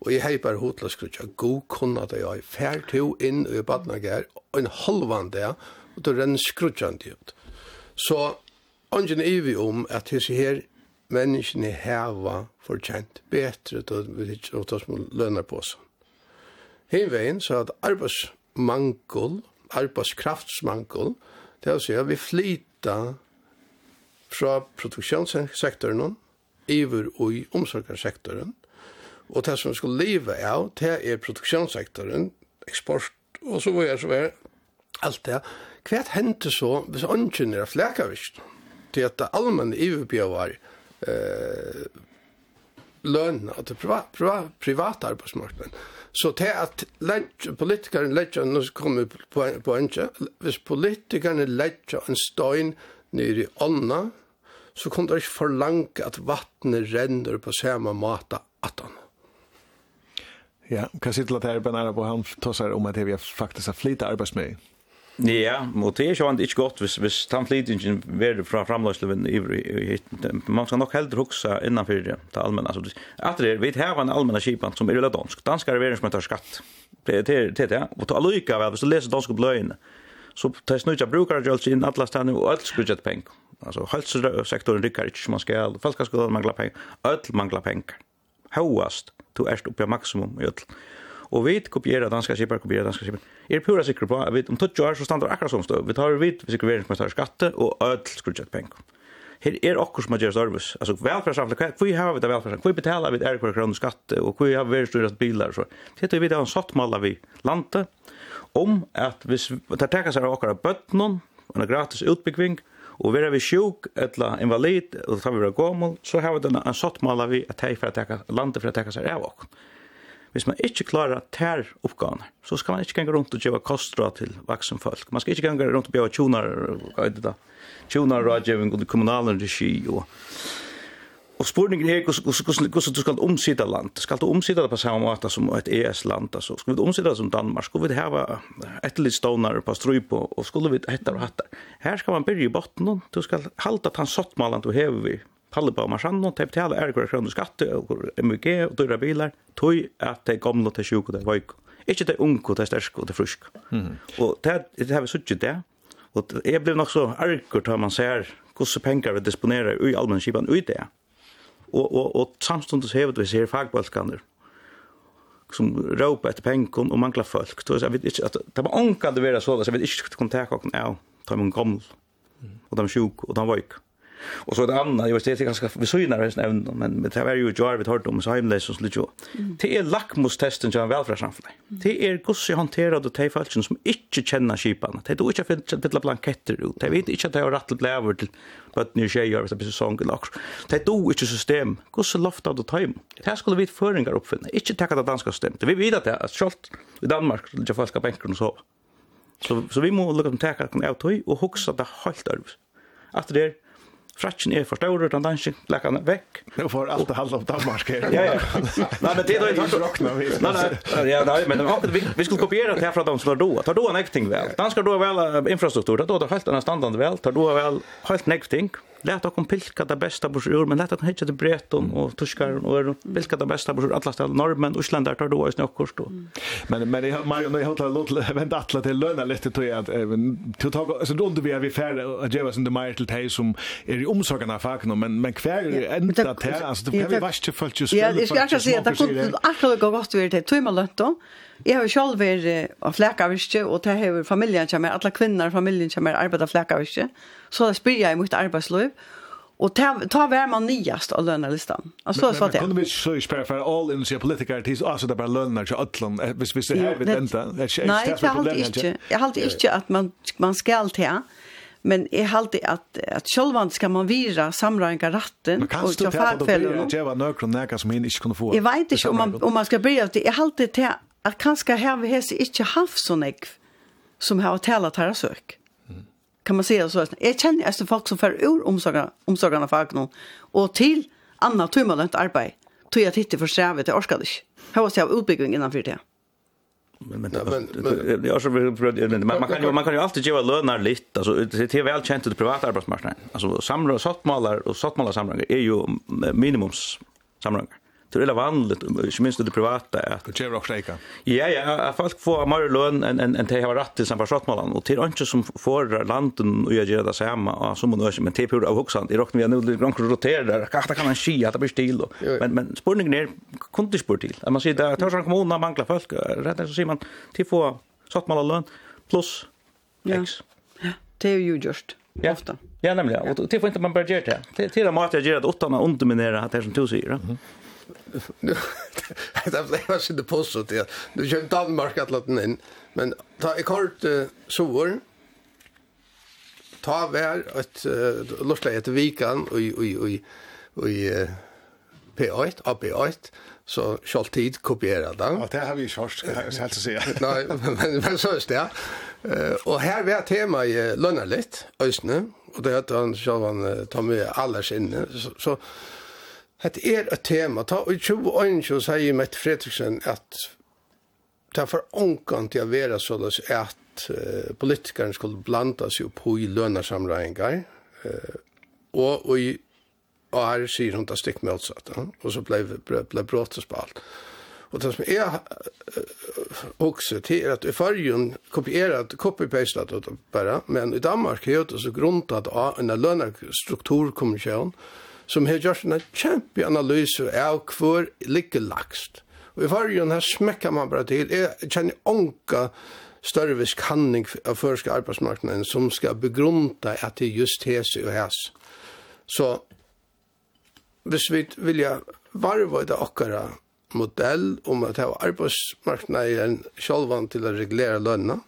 Og jeg heiper hodla skrutja, god kunna det jeg, fær to inn i badna gær, og en halvan det, og då renn skrutja han ut. Så, Ongen er vi om at hese her menneskene heva fortjent betre til å ta små lønner på oss. Hinveien så at arbeidsmangel, arbeidskraftsmangel, det er å si at vi flyta fra produksjonssektoren iver og i omsorgssektoren, og det som vi skulle leve av, det er produksjonssektoren, eksport, og så var jeg så var alt det. Hva hendte så hvis ånden er flækavist? Til at det allmenne iverbjøver er eh, lön av det privat, privat, private arbeidsmarknaden. Så til at politikeren legger, nå kommer vi på, på en hvis politikerne legger en støyn nere i ånda, så kan det ikke forlange at vattnet renner på samme måte at han.
Ja, hva sitter det her på nærmere på han tosser om at vi faktisk har flyttet arbeidsmøy?
Ja, og det er jo ikke godt hvis, hvis tannflytingen verður fra framløsleven man skal nok heldur hugsa innanfyr det, det allmenna. Så, at det er, vi har en allmenna kipan som er veldig dansk. Danskar er verður som heter skatt. Det er det, ja. Og til allukka, hvis du leser dansk bløyene, så tar snutja brukar jo alltid inn alla stedene og alt skrutja til peng. Altså, helsesektoren rykkar ikke som man skal, falska skolan mangla peng, alt mangla peng. Hauast, du erst oppi maksimum i öll. Og vi kopierer danska skipar, kopierer danska skipar. Er pura sikker på at vi om 20 år så standar akkurat som stå. Vi tar vidt, vi sikker vi tar skatte og öll skrudjett penger. Her er okkur som har gjør service. Altså velferdssamfunnet, hvor har vi det velferdssamfunnet? Hvor betaler vi det er hver kroner skatte? Og hvor har vi veringsstyrast bilar? og Så. Det er vi det har en sottmalla vi landet om at hvis det tekas her okkar av bøttnum, en gratis utbyggving, og vera vi sjuk etla invalid, og tar vi vera gommel, så har vi den en satt sottmalla vi at hei for at teka, landet for at teka seg av okkur. Hvis man ikke klarer tær oppgavene, så skal man ikke ganga rundt og gjøre kostra til vaksen folk. Man skal ikke ganga rundt og gjøre tjonar, hva er det da? Tjonar, rådgjøving og kommunalen regi og... Og spurningen er hvordan du skal omsida land? Skal du omsida det på samme måte som et ES-land? Altså, skal vi omsida det som Danmark? Skal vi hava etterlig stånar på stryp og skulle vi hettar og hattar? Her skal man byrja i botten, du skal halda tan sottmalan du hever vi Taliban og Marsan, de betaler ergur kroner skatte og MG og dyra bilar, tog at de gamla til sjuk og vaik. veik. det de unge, det sterske og det frisk. Mm. Og det, det har vi suttet det, og jeg blev nok så ergur til man ser hvordan pengar vi disponerar i allmenn skipan ui det. Og, og, og samstundes hevet vi ser fagbalskander som råpa etter pengen og mangla folk. Så jeg vet ikke, at, det var ångkande vera så, så jeg vet ikke hvordan det kom til ta med en gammel, og de sjuk, og de veik. Mm. Och så ett annat, jag vet inte ganska vi synar det även men det var ju jar vid hört om så hemlös och lite. Det är lackmustesten som välfärdssamhället. Det är hur hanterar det de som inte känner skipan. Det då inte för fylla blanketter ut. Det vet inte att det har rätt bläver till but new share gör det säsong lock. Det är inte system. Hur så loftar du time. Det skulle vi föringar uppfinna. Inte tacka det danska systemet. Vi vet att det är skolt i Danmark det folk ska bänken och så. Så så vi måste lukka tacka kan ut och huxa det helt över. Efter det fratchen er for stor, den lekker lekkene vekk.
Nå får alt det halde om Danmark her.
ja, ja. Nei, men det er ikke råkna vi. Nei, nei, ja, nei, men vi, vi skulle kopiere det her fra dem som tar doa. Tar doa en ekting vel. Danskar doa vel infrastruktur, tar doa helt annan standard vel, tar doa vel helt nekting lät oss pilka det bästa på ur, men lært okkum hitja til bretum och tuskar och er pilka det bästa på ur alla stedda normen, Íslandar tar du oss då
Men men jag Mario jag har låt vänta alla till löna lite tror jag att till tag så då inte vi är vi färd att ge oss under mer till dig som är i omsorgarna facken men men kvar ända till alltså det kan vi vart till fullt just.
Ja, jag ska säga att det kunde akkurat gå gott vi det tror då. Jeg har selv vært av flækavirke, og det har familien kommer, alle kvinner i familien kommer arbeid av flækavirke. Så det spyr jeg i mitt arbeidsliv, Og ta, ta vær man nyast av lønnerlistan. Altså, så var
det.
Men
kunne vi så ikke spørre for all in innse politikere til, altså det er bare lønner til atlan, hvis, hvis det her
vil enda? Nei, jeg halte ikke. Jeg halte ikke at man, man skal til, men jeg halte at, at sjølvan skal man vira samrøynga ratten.
Men kan du til at du blir djeva nøkron nega som henne ikke kunne få?
Jeg vet ikke om man, om man skal bli av det. Jeg halte til at kanskje her vi hese ikke halv så nek som har talat her søk. Mm. Kan man säga så? Jeg kjenner etter folk som fer ur omsorgene for noen, og til anna tumulent arbeid, tog jeg titte for strevet, jeg orsker det ikke. Her var det utbygging innanför det.
Men men det är så men man kan ju man kan ju alltid ge lönar lite alltså det är väl känt det privata arbetsmarknaden alltså samlar sottmålar och sottmålar samråd är ju minimums samlingar det är er vanligt, inte minst det privata. Att,
det kommer också rejka.
Ja, ja, att folk får mer lön än, än, än de har rätt till samma skjortmålan. Och det är inte som får landen och jag gör det samma, och som man men det är pura av vuxan. Det råkar vi nu lite grann roterar, att kan man skia, att det blir stil. Men, men spurningen är, kunde spur till. Att man säger, att Törsson kommunen manglar folk, rätt så säger man, till få skjortmålan lön plus
X. Ja, det är ju just
ja.
ofta.
Ja, nämligen. Och det får inte man bara göra det. Det är det mat jag gör det utan att underminera det som du säger. Mm -hmm
nu det var så det påstod det. Nu kör Danmark att låta in. Men ta i kort uh, sovor. Ta vär ett uh, lustigt ett vikan och och och och P8 AP8 så skall tid kopiera den.
Ja, det har vi kört, ska jag helt säga.
Nej, men, men så är det. Uh, och här vi har tema i uh, lönnarligt Östne, och det heter han själv han uh, tar med alla sinne. Så, så Det er et tema. Ta, i 2021 sier Mette Fredriksen at det er for ångan til å være sånn at uh, politikeren skulle blanda seg på i lønarsamreinger. Uh, og, og, i, og her sier hun det stikk motsatt. Uh, Og så ble, ble, ble bråtes på alt. Og det som jeg uh, også til er at i fargen kopierat, copy-pastet det bare, men i Danmark er det så grunnt at en lønarstrukturkommisjon, uh, som har gjort en kjempe analyse av hvor ligger lagst. Og i fargen her smekker man bare til. Jeg kjenner ånka større viskanning av førske arbeidsmarknaden som skal begrunda at det just hese og hese. Så hvis vi vilja varva det okkara modell om at hava arbeidsmarknaden sjálvan til å reglera lønna,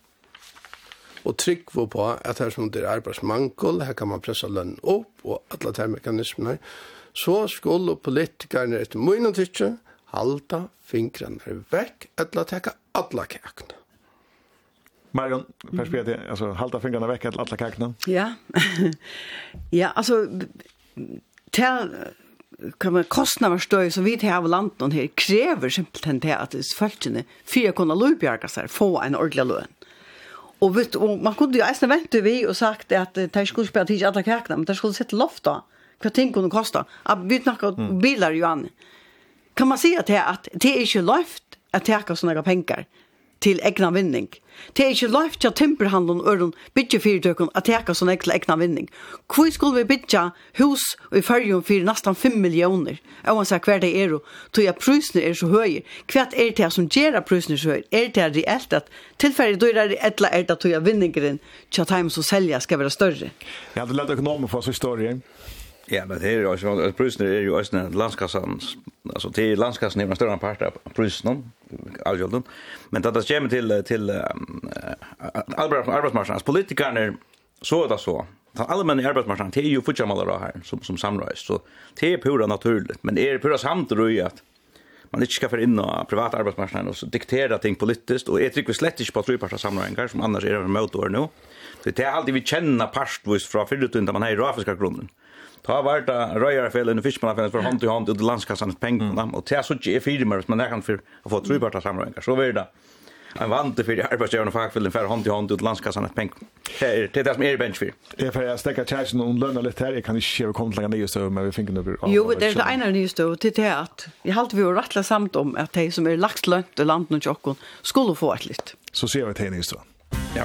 og trygg på at her som det er arbeidsmangel, her kan man pressa lønnen opp og alle de mekanismene, så skulle politikerne etter mye tidsje halda fingrene vekk eller teka alle kakene.
Marion, perspektiv, mm. alltså halta fingrarna veck att alla kakna.
Ja. ja, alltså tell kan man kostna var stöj så vi här av landet här kräver simpelthen til at det är följande för att sig få en ordentlig lön. Och vet och man kunde ju ens vänta vi och sagt att det skulle spela till alla kakna men det skulle sätta loft då. Vad tänker hon kosta? Att vi snackar bilar ju an. Kan man säga till att det är inte loft att ta såna pengar? til egna vinning. Det er ikke lov til timperhandelen og øren bytje fyrtøkken at teka sånn ekla egna vinning. Hvor skulle vi bytja hus i fyrjum for nesten 5 millioner? Jeg må hver det er, tog jeg prusene er så høye. Hva er det som gjør prusene så høye? Er det reelt at tilfellet det etter er det tog jeg vinningeren til at heim som selja skal være større?
Ja, det lett økonomer for oss historien.
Ja, men det är ju så att priserna är ju också landskassan. Alltså det är landskassan är en större part av priserna allgjolden. Men det kommer till till arbetsmarknaden. Politikerna så är det så. Den allmänna arbetsmarknaden det är ju fortfarande här som som samrörs. Så det är pura naturligt, men är det pura samtidigt att man inte ska för in och privat arbetsmarknaden och så diktera ting politiskt och är tryck slett inte på treparta samlingar som annars är det motor nu. Så det är alltid vi känner pastvis från förut där man har i grafiska grunden. Ta vart fel og fiskmannafellen for hånd til hånd ut til landskassanes penger, mm. og til så ikke er fire mer, men det kan for å få trubart av samrøyngar. Så blir det en vant för arbetsgivaren och fackföreningen för hand i hand ut landskassan ett pengar. Det är det som är bench för.
Det är för jag stäcker tjänsten och lönar lite här. Jag kan inte köra komma till nya så men vi finner nu.
Jo, det är det ena nya stå till det att jag har vi rättla samt om att de som är laxlönt i landet och skulle få ett litet.
Så ser vi det här nya stå.
Ja.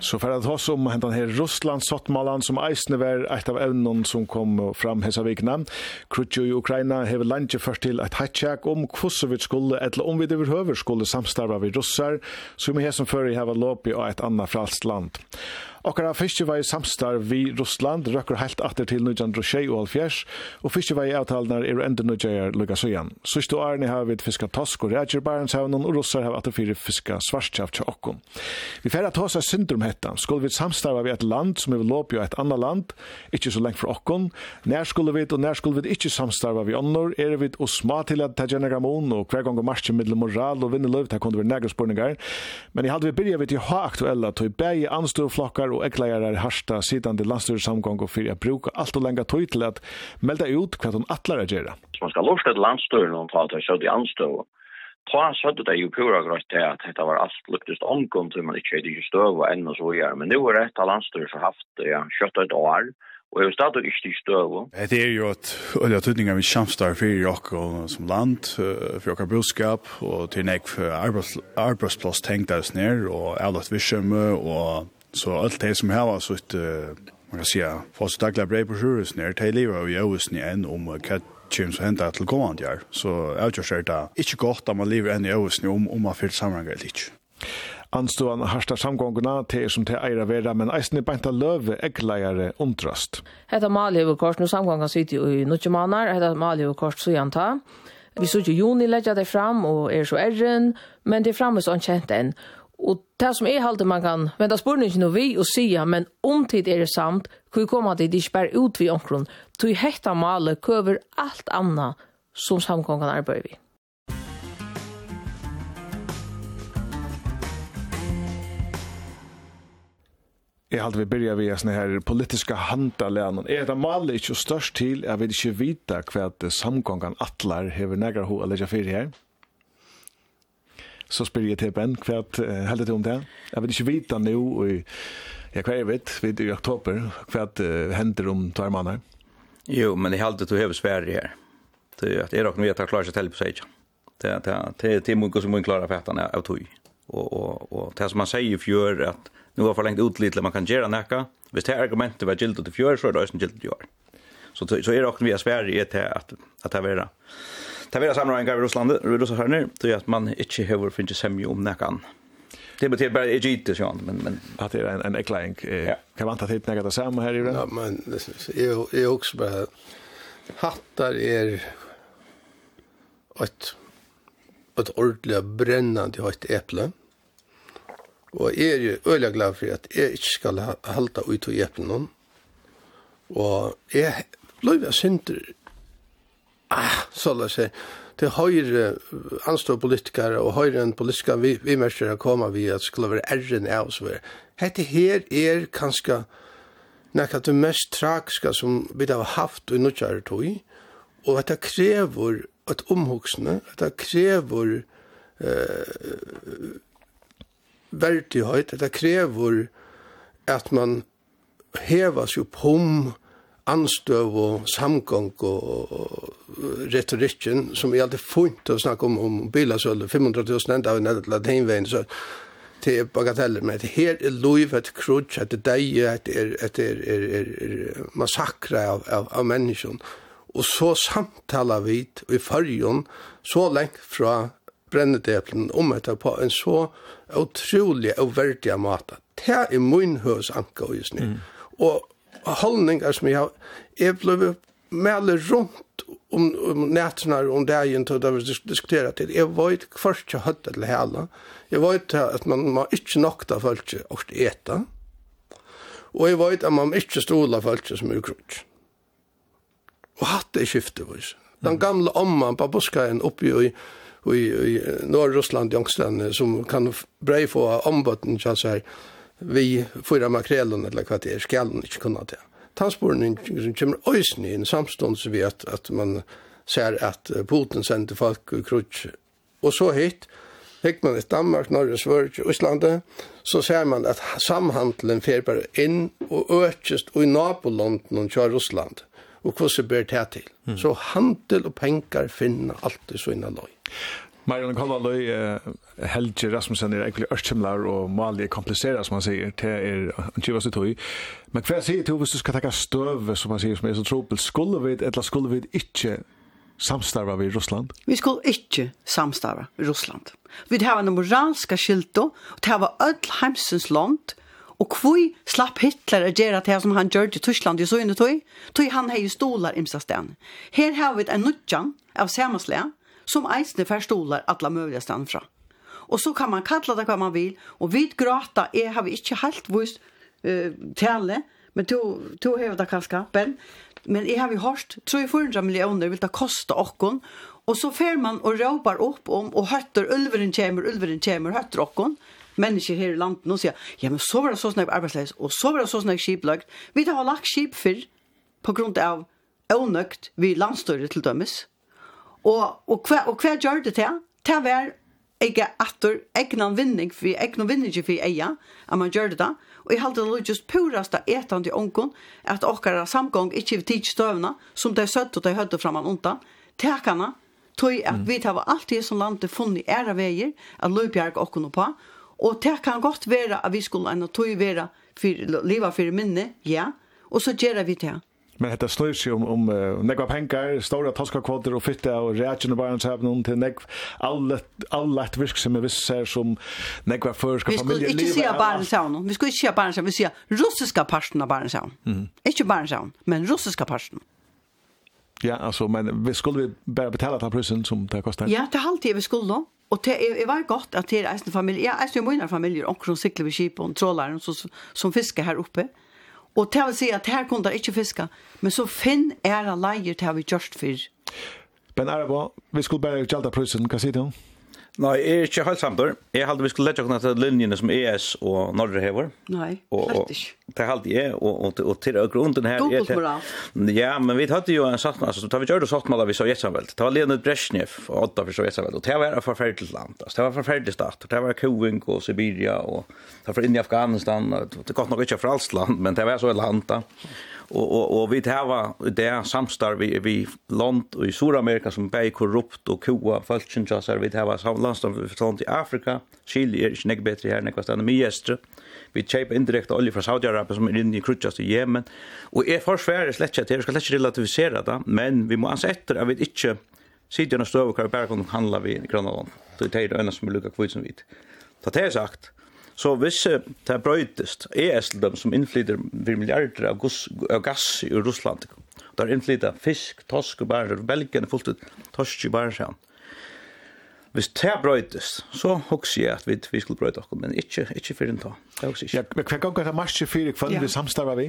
Så för att ha som hentan här Russland sottmalan som eisne var ett av ämnen som kom fram hesa vikna. Krutjo i Ukraina hever landet först till ett hatchak om hur vi skulle eller om vi det behöver skulle samstarva vid russar som är som förr i hava lopi og ett annat fralst land. Okkara fiskevei samstarv vi Russland røkker helt atter til 1906 og alfjers, og fiskevei avtalene er enda nødgjøyer lukka søyan. Sørste årene har vi fiska tosk og ræger Barentshavnen, og russar har atter fire fiska svarskjaft til okkon. Vi færre ta seg syndrom hetta. Skulle vi samstarva vi et land som er låp jo et annet land, ikkje så lengt for okkon. Nær skulle vi og nær skulle vi ikkje samstarva vi annor, er vi og sma til at ta generamon og hver gong og marsje middel moral og vinne løv, her kunne vi negre spurningar. Men i hadde vi byrja vi til ha aktuella, tog bæg i flokkar og ekleirar harsta sitande landstøyresamgång og fyrir a bruka alt og lenga tøy til at melda ut hva hun atlar at gjera.
Man skal lovst et landstøyre når man til sødd i anstøy. Ta sødd det jo pura grøtt til at dette var alt luktest omgånd til man ikke er ikke støv og enn og så gjør. Men nu er dette landstøyre for haft ja, kjøtt et år og er jo stadig ikke i støv.
Det er jo at olja tøtninga vi samstar fyrir okkur som land, fyrir okkur brudskap, og til nek for arbeidsplass tenkt oss ned, og avlagt visjømme, og Så alt det som här var så ett man kan säga fast dagliga brev på sjurus när det lever och jag visste än om kat Kjem så hentet til kommand gjør, så jeg tror ikke det ikke godt at man lever enn i øvelsen om, om man fyller sammenhengen eller ikke.
Anstående harsta samgångene til som til eira vera, men eisne beinta løve eggleiere undrast.
Hetta mali over kort, nu samgångene sitter jo i nødje manar, hetta mali over så janta. Vi så jo juni leggja det fram, og er så erren, men det er framme så kjent enn. Og det som er halte man kan venda spurningen og vi og sia, men om tid er det samt, hvor kommer det ikke bare ut vi omkron, til hekta male køver alt anna som samkongen arbeider vi.
Jeg halte vi byrja vi sånne her politiska handaleanen. Er det maler ikke størst til, jeg vil ikke vita hva samkongen atlar hever negra ho eller ikke fyrir her? så spyr jeg til Ben, hva er heldig til om det? Jeg vil ikke vite nå, og jeg hva jeg vet, vi er i oktober, hva er hender om tvær måneder?
Jo, men jeg heldig til å heve Sverige her. Det er at jeg råkner vet at jeg klarer seg til på seg. Det er mye som må klare fettene av tog. Og, og, og det som man sier i fjør, at nå har forlengt ut litt, man kan gjøre nekka. Hvis det argumentet var gildt til fjør, så er det også gildt til fjør. Så, så er råkner vi at sverre er til at, at det er Det vera samråingar i Russland, russarna, då att man inte har finns semje om näkan. Det betyder bara Egypten så men men
att det är en en eklang kan man ta till något det samme här i den.
Ja, men det är också bara hattar är ett ett ordentligt brännande hett äpple. Og jeg er jo øyelig glad for at jeg ikke skal halte ut i hjelpe. Og jeg ble jeg synder ah, så la seg, til høyre anstå politikere og høyre enn politiske vimerskere kommer vi at skulle være ærren av oss. Hette her er kanskje nekka det mest tragiske som vi har haft i nødgjære tog, og at det krever et omhugsende, at det krever eh, verdighet, at det krever at man hevas jo på om anstøv og samgång og, retorikken som er alltid funnet å snakke om, om bilasølle, 500 000 enda av en eller annen så det er bagateller, men det her er lov, et krutsk, et deie, et er, et er, er, er, er massakre av, av, av mennesken. Og så samtaler vi i fargen så lengt fra brennedeplen om etter på en så utrolig og verdig måte. Det er min høs og just nu. Mm. Og holdningar som jag har, jag blev med runt om, om nätterna om dagen då det vi diskuterar till. Jag var inte först jag hade till hela. Jag var inte att man var inte nokta folk att äta. Och jag var inte att man inte stola folk som är krutsch. Och hade skiftet vis. Den gamla omman på buskajen uppe i i, i Norr-Russland, Jongstene, som kan brej få ombötten, så säga vi fyra makrelen eller hva det er, skal han kunna kunne det. Tansporen kommer ösn i en samstånd så vi att, att man ser att Putin sänder folk i krutsch. Och så hit, fikk man i Danmark, Norge, Sverige och Islandet, så ser man att samhandelen fer bare inn og økest og i kör og Och Russland så ber det till. Mm. Så handel och pengar finner alltid så innan løy.
Marion Kolvaløy, Helge Rasmussen er egentlig ørkjemlar og malig komplisera som man sier, til er ankiva i tog Men hva sier du hvis du skal takka støv, som man sier, som er så tropel, skulle vi, eller skulle vi ikke samstarva vi i Russland?
Vi skulle ikke samstarva i Russland. Vi har en moralska skilto, og det var öll heimsens land, og kvui slapp Hitler at gjøre det som han gjør i Tyskland i så inne tog, tog han hei stolar imsa sted. Her har vi en nudjan av samanslag, som eisne förstolar alla möjliga stand fra. Och så kan man kalla det hva man vill och vid gråta er har vi inte helt vist eh tale men to to hevda kaska ben men jeg har vi hørt 300 millioner vil det koste okkon, og så fer man og råpar opp om, og høtter ulveren kommer, ulveren kommer, høtter okkon, mennesker her i landet, og sier, ja, men så var det så snakk arbeidsleis, og så var det så snakk skiplagt. Vi har lagt skip før, på grunn av ånøkt vi landstøyre til dømes, Og, og, hva, og hva gjør det til? Til hver ikke atter egnan vinning, for egnan vinning for eia, at man gjør det da. Og jeg halte det just purast av etan til ångon, at okkara samgång ikke vi tids støvna, som de søtt og de høyde fram an onta, tekana, tog at vi tar alltid som landet funnet æra veier, at løybjerg okkon på, og det kan godt være at vi skulle enn tog være for, leva for minne, ja, og så gjør vi det.
Men hetta sløyr seg om, om uh, negva pengar, stora toskakvoter og fytte og reaksjon og barnshavn til negv allett virk som er visse sum som negva førska familie
livet. Vi ikki sjá barn barnshavn, vi skulu ikki sjá barn barnshavn, vi sjá russiska parten av barnshavn. Mm. barn barnshavn, men russiska parten.
Ja, altså, men vi skulle vi bare betala den prisen som det kostar?
Ja, det er alltid vi skulle. Og det er, var godt at det er eisen familie, ja, eisen familie, og familier, omkring sikler vi kipen, trålaren som, som fisker her oppe. Og til å si at her kunne det ikke fiske, men så finn æra leier til vi gjørst for.
Ben Arabo, vi skulle bare gjelda prøysen, hva sier du?
Nei, jeg er ikke helt samtidig. Jeg halte vi skulle lette oss til linjene som ES og Norge hever.
Nei, helt ikke.
Det halte jeg, og, og, og til grunden her...
Dobbelt moral.
Ja, men vi hadde jo en satt, altså, da vi gjør det satt med vi Sovjetsamveld. Det var Leonid Brezhnev og Odda for Sovjetsamveld, og det var et forferdelig land, altså, det var forferdelig stat, og det var Koving og Sibiria, og det var inne i Afghanistan, det var godt nok ikke fra alt land, men det var så et land da och och och vi har det samstar vi vi land i Sydamerika som bäj korrupt och koa falschen så vi har samlast av sånt i Afrika. Chile är inte bättre här nästa än mest vi köper indirekt olja från Saudiarabien som är inne i krutjas i Jemen. Och är försvärre släcka till ska släcka relativisera det men vi måste efter att vi inte sitter och står och bara kan handla vi i Grönland det är det enda som är lika kvitt som vit. Det är sagt Så hvis det er brøytest, er til som innflyter vir milliarder av, gus, av gass i Russland. Det er innflyter fisk, tosk og bærer, Belgien er fullt ut tosk og bærer seg. Hvis det er brøytest, så hokser jeg at vi, vi skulle brøyte oss, men ikke, ikke for en ta. Det hokser.
Ja, men hver gang er det marsje fyrir hva ja. vi samstarver vi?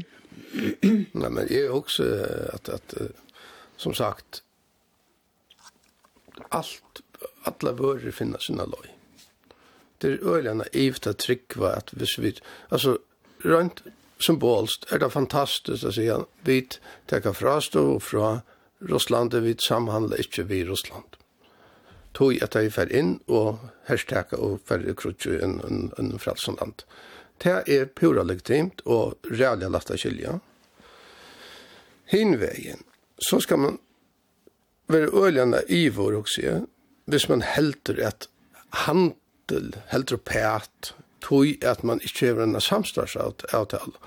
Nei, men jeg hokser at, at, som sagt, alt, alla vörer finna sina loj det er øyelig naivt å trykke at hvis vi, altså, rønt symbolst er det fantastisk å si at vi teker frastå fra Russland, vi samhandler ikke vi Russland. Tog at jeg fer inn og hashtagga og fer i krutju en, en, en fralsonland. Det er pura legitimt og reale lagt av kylja. Hinvegen, så skal man være øyelig naivor og si, hvis man helter et han til heldur pæt, tog at man ikke hever en samstagsavtale.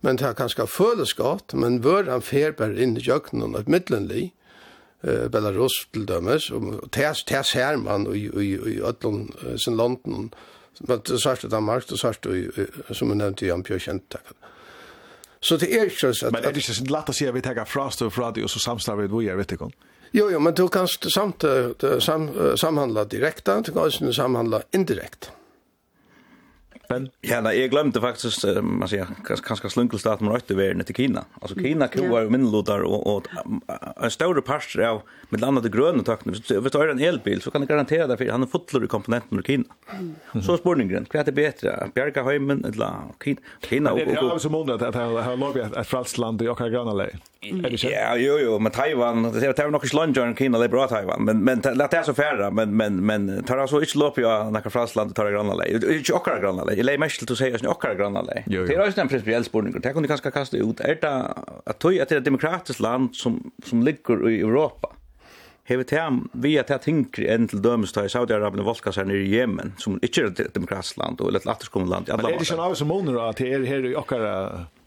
Men det har kanskje føles godt, men vør han fer bare inn i jøkkenen av middelenlig, eh, Belarus til dømes, og det ser man i, i, i Øtlund, sin London, men det sørste Danmark, det sørste, som jeg nevnte, Jan Pjør Pjørkjent, Så det er ikke så...
Men er det ikke så lett å si at vi tenker fra stå fra det, og så samstarver vi det, vet du ikke?
Jo, jo, men du kan samt, sam, samhandla direkta, du kan også samhandla indirekt.
Men ja, nej, jag glömde faktiskt man säger kanske slunkelstaten men rätt över till Kina. Alltså Kina kvar yeah. min lodar och och en större part av med landet det gröna takten. Om du tar en elbil så kan det garantera dig för han är fullare komponenter med Kina. Mm. Så spårningen, kvar det bättre. Bjärka hemmen eller Kina. Kina
och och så många att han har lobbat i Fransland
och Kanada. Ja, jo jo, men Taiwan, det är Taiwan och Island Kina, det är bra Taiwan, men men det är så färra, men men men tar alltså inte lopp jag när Fransland tar granna lä. Inte och grannar läge. Eller mest till att säga att och granna lä. Det är ju en principiell spårning. Det kan du kanske kasta ut. Är det att det är ett demokratiskt land som som ligger i Europa? hever til vi at jeg tinker enn til dømes i Saudi-Arabien og Volka nere i Yemen, som ikke er et demokratisk land og et latterskommende land.
Men er det ikke en av som måneder at det er her i okkara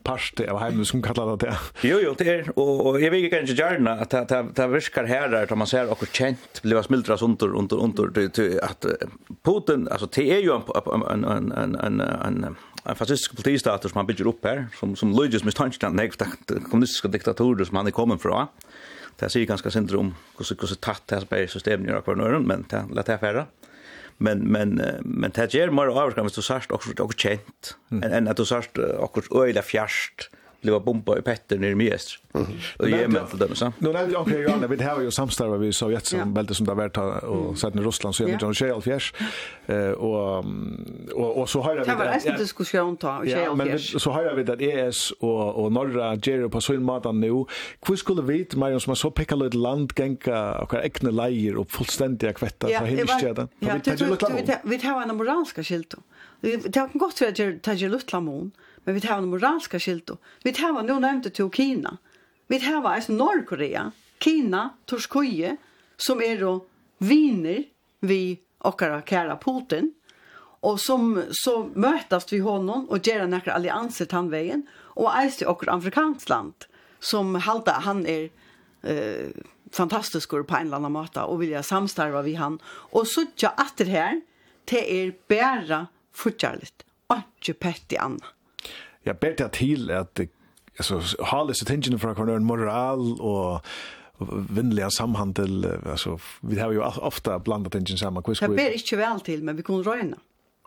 parst av heimen som kallar det det.
Jo, jo, det er, og, og jeg vil ikke ikke gjerne at det, det, det virker her der, man ser okkur kjent, blir smildras under, under, under, til, at Putin, altså, det er jo en, en, en, en, en, en, en fascistisk politistater som han bygger upp här, som, som lydes med tanken den kommunistiske diktatorer som han är kommen från. Det sier ganska synd om hur tatt det här systemet gör kvar men det er det här färra men men men det ger mer avskam hvis du sagt och och känt. än att du sart och öliga fjärst blev bomba i Petter nere i Miest. Och ge mig till dem så.
Nu när jag okej Johanna vi har ju samstarva vi Sovjet som bälte som där vart och sätta i Ryssland så är det John Shell fjärs eh och och och så har vi
det. Det var en diskussion ta och
Shell Men så har vi det ES och och norra Jerry på sin mat nu. Hur skulle vi Marion som så picka lite land gänga och egna lejer och fullständiga kvätta för hela Ja,
vi tar ju vi tar en moralska skilt. Det har gått för att ta ju luttlamon men vi tar en moralska skilto. Vi tar nu nevnte till Kina. Vi tar alltså Nordkorea, Kina, Torskoje som är då viner vi okkara kära Putin och som så møtast vi honom och en några allianser han vägen och alltså åker afrikansk land som halda han är eh fantastisk på en annan måte, og vilja samstarva vi han och så tja atter her, til till er bära fortjärligt. Och ikke pett i annat
jag ber det till att alltså hålla sig tingen från en moral och vinnliga samhandel alltså vi har ju ofta blandat tingen samman quiz.
Jag ber inte väl till men vi kunde röna.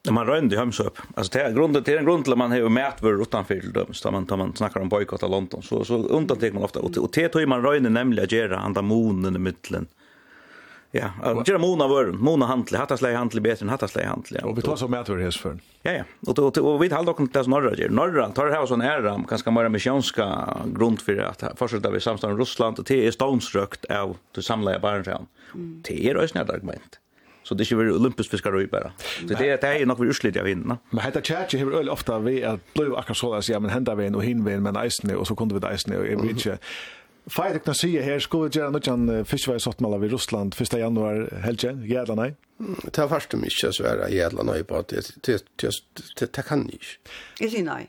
När man rönde i hemsöp. Alltså det är grunden till en grund till man har mätt vår utanför till dem. Man, tar man snackar om bojkott av London. Så, så undantag man ofta. Och, och det tar man rönde nämligen att göra andra månen i mittlen. Mm Ja, och det mona var mona handle, hatta slä handle bättre än hatta slä handle.
Och vi tar så med tur för.
Ja ja, och och vi håller dock det norra ger. Norra tar det här sån ära, kanske mer missionska grund för att fortsätta vi samstar Ryssland och det är stånsrökt av det samlade barnren. Det är rösnar argument. Så det är ju olympisk fiskar och bara. Så det är det är nog vi urslit jag vinna.
Men heter Church har hur ofta vi att blue akkurat så där så ja men hända vi och hinvin men isen och så kunde vi isen och vi inte Fire kan säga här ska vi göra något an fiskvej sottmalla vid Ryssland 1 januari helgen. Jävla nej.
Ta fast dem inte så är jävla nej på att det det det kan ni.
Är det nej?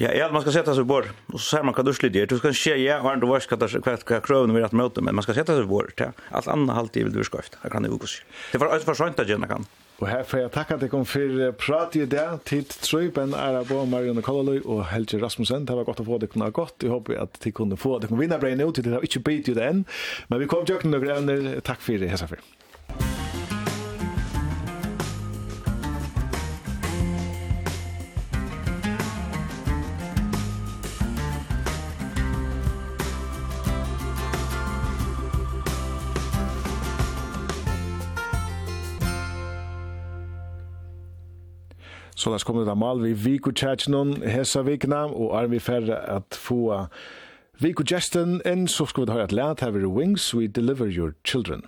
Ja, ja, man ska sätta sig bort. och så ser man vad du slidjer. Du ska se ja, har inte vars kvart kvart krön vid att möta men man ska sätta sig på bord. Allt annat alltid vill du skafta. Jag kan det också. Det var alltså för sent att jag kan.
Og her får jeg takke at jeg kom for prat i det, tid trøy, Ben Arabo, Marianne Kollaløy og Helge Rasmussen. Det var godt å få det kunne godt. Jeg håper at de kunne få det deg vinna brein ut, det har ikke bytt jo det enn. Men vi kom til å kunne noen evner. Takk for det, Hesa for. Så där kommer det mal vi Vico Chachnon hesa vikna og er vi färre att få Vico Justin in så ska vi ha ett lært have Wings We Deliver Your Children.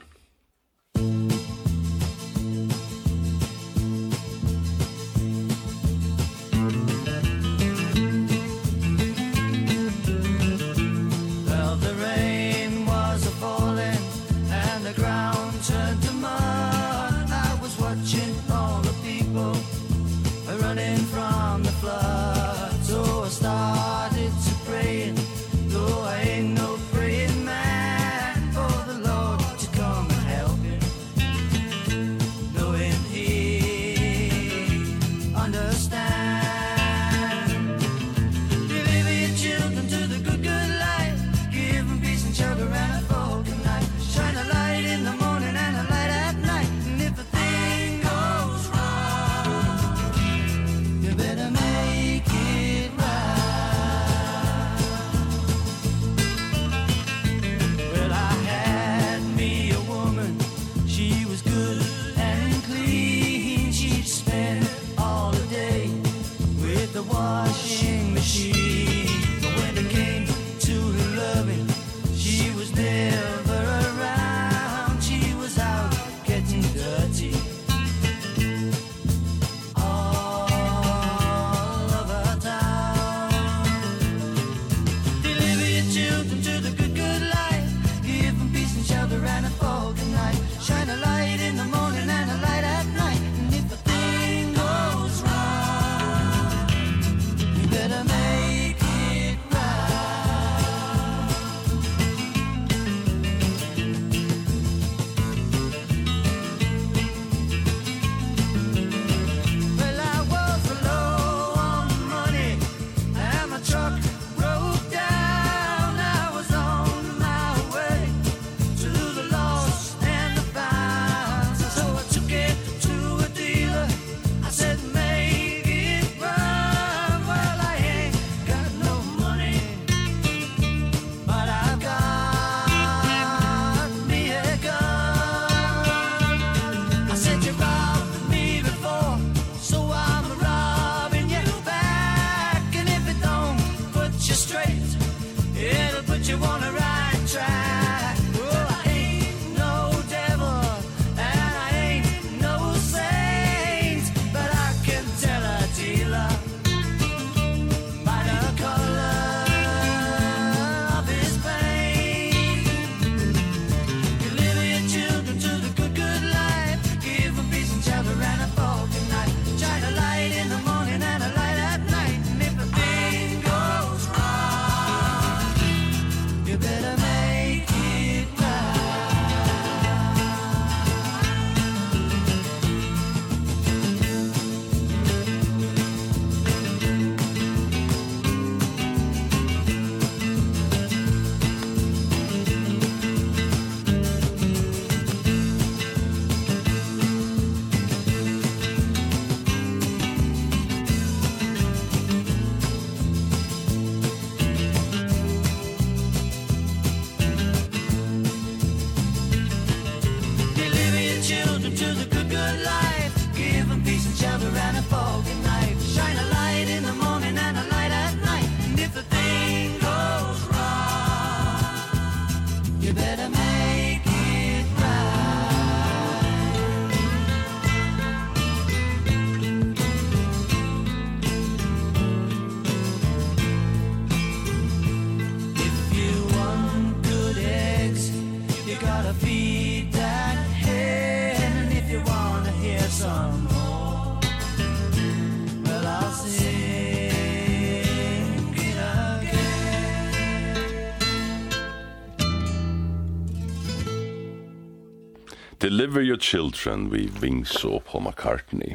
Deliver Your Children vi Wings og Paul McCartney.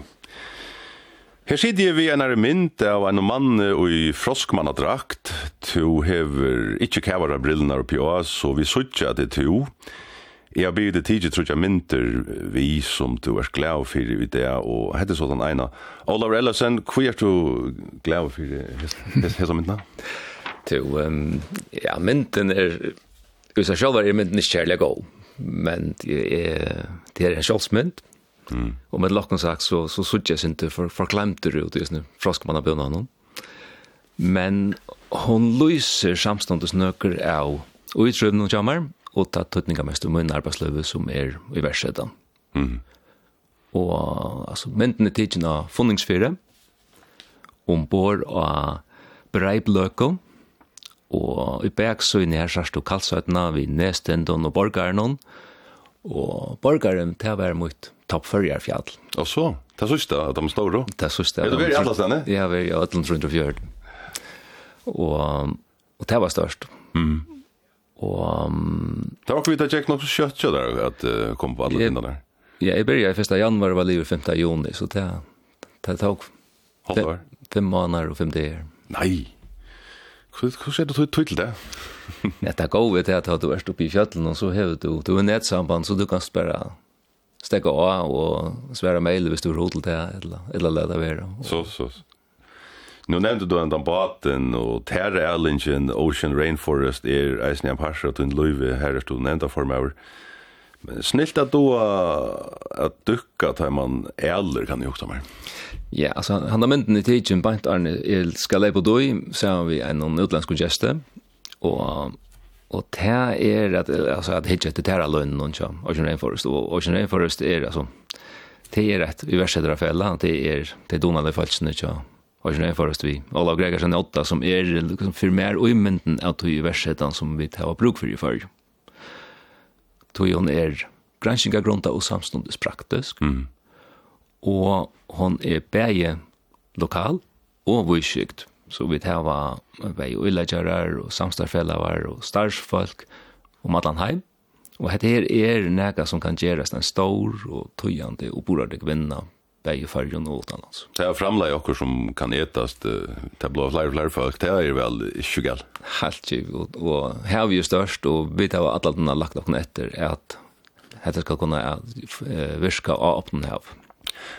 Her sitter vi en mynd av en mann i froskmannadrakt. To hever ikkje kavara brillene oppi oss, så vi suttja det to. Jeg har bygd det tidlig jeg mynter vi som du er glad for i det, og hette sånn eina. Olav Ellesen, hva er du glad for hessa myndene?
To, um, ja, mynten er, hvis jeg selv er mynten ikke kjærlig god men det er en sjølsmynd. Mm. Og med lokken sagt så, så sutt jeg ikke for, for klemte det ut i sånne froskmann av bønnen. Men hon lyser samståndes nøkker av og utrøvn og jammer, og ta tøtninga mest om min arbeidsløve som er i versetan.
Mm.
Og altså, mynden er tidsen av funningsfire, ombord av breibløkken, Og i bergsøyne her sørst og kalsøytene vi Nestendon og Borgaren. Og Borgaren, til å være mot Tappførjarfjall.
Og så? Det er sørste at de står da?
Det er sørste.
Er du vært i alle stedene?
Ja, vi er i Øtlands rundt og fjørt. Og, og det var størst.
Mm.
Og... Um,
det var ikke vidt at jeg nok kjøtt kjøtt der, at uh, kom på alle tingene der.
Ja, jeg begynte i 1. januar var livet 5. juni, så det, det tok
fem,
fem måneder og fem dager.
Nei! Hur ser du ut till det?
Ja, det går vi till att du är uppe i fjällen och så har du, du är nätsamband så du kan spärra stäcka av och svära mejl hvis du har hotell till eller, eller lära dig.
Så, så. Nu nämnde du ändan baten och Terra Ellingen, Ocean Rainforest är eisen jag parsar att du inte löjver här är du nämnda för mig. Men snilt att då att ducka tar man eller kan ju också mer.
Ja, alltså han har mynden i tidsen bant Arne el ska på då så vi en utländsk gäste och och det är att alltså att hitcha till Terra Lund och så och Ocean Forest och Ocean Forest är alltså det är rätt i värsta dra fälla det är det donade falskt så och sen först vi alla Gregersen åtta som är liksom för mer och i mynden att i värsta som vi tar bruk för i förr tog hon er granskinga grunda og samstundes praktisk.
Mm.
Og hon er bæje lokal og vyskykt. Så vi var vei og illegjarar og samstarfellavar og starsfolk og matanheim. Og dette her er nega som kan gjerast en stor og tøyande og borade kvinna bäg i fargen og utanlands.
Det er framlägg okkur som kan etast det blir blå flere flere folk, det er vel ikke 20
Helt 20, og her är vi er størst, og vi tar alla den här lagt upp efter att detta ska kunna virka av åpne här.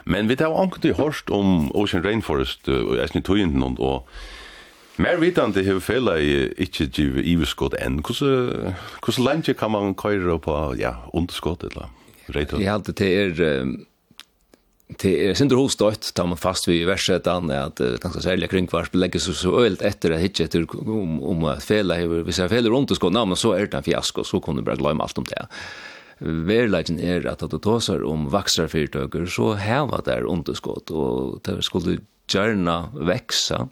Men vi tar anket i hørst om Ocean Rainforest och jag snitt tog någon och Mer vitande hevur fela i ikki givi iveskot enn. Hvordan kussu kan man køyre på ja, underskot eller Rett.
Jeg heldur det er det er sindur hostøyt, tar man fast vi i versetan, at uh, ganske særlig kringkvars belegger seg så øyelt etter at hitje etter om, om at fela, hvis jeg feler rundt og skåna, men så er det en fiasko, så kunne du bare glemme alt om det. Verleggen er at at du tåsar om vaksarfyrtøkker, så heva der underskott, og det skulle gjerne veksa,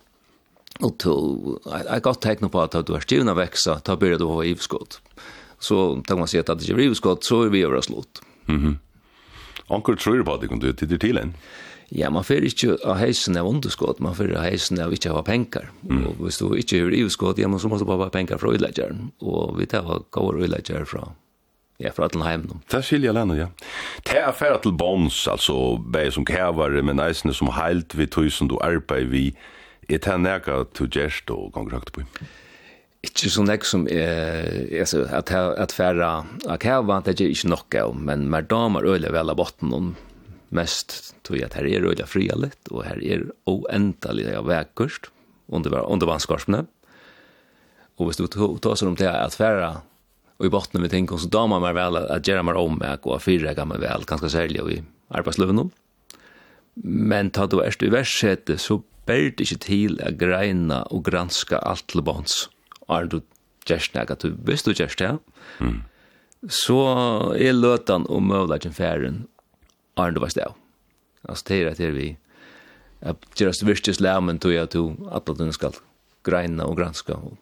og to, jeg har godt tegnet på at du er stivna veksa, ta byrja du ha ivskott. Så, tenk man sier at det ikke er ivskott, så er vi over slutt.
Mhm. Mm Onkel tror på det, kan du titta til en.
Ja, man får ikke ha heisen av underskott, man får ha heisen av ikke ha penger. Mm. Og hvis du ikke har underskott, ja, så måste du bare ha penger fra øyeleggeren. Og vi tar gode øyeleggere fra Ja, fra alle heimen.
Det skiljer landet, ja. Det er affæret til bonds, altså, bare som kævare, men eisene som heilt vi tusen du arbeid vi, er det nægget du gjerst og ganger høyt på.
Ikke så nek som er, altså, at, at færre av kæva, det er ikke nok av, men mer damer øyler vel av botten mest tog at her er øyler fria litt, og her er oendelig av vekkurst, under, under vannskorpene. Og hvis du tar seg om det at færre og i botten vi tenker, så damer mer vel at gjøre mer om meg, og fyrre gammel vel, ganske særlig, og i arbeidsløven Men ta du erst i verset, så ber det ikke til å greina og granska alt til bånds er du gjerst nek, at du visst du gjerst det,
mm.
så er løtan om møvleggen færen er du vast det. Altså det er at vi at gjerast virkes læmen tog jeg to at du skal greina og granska og,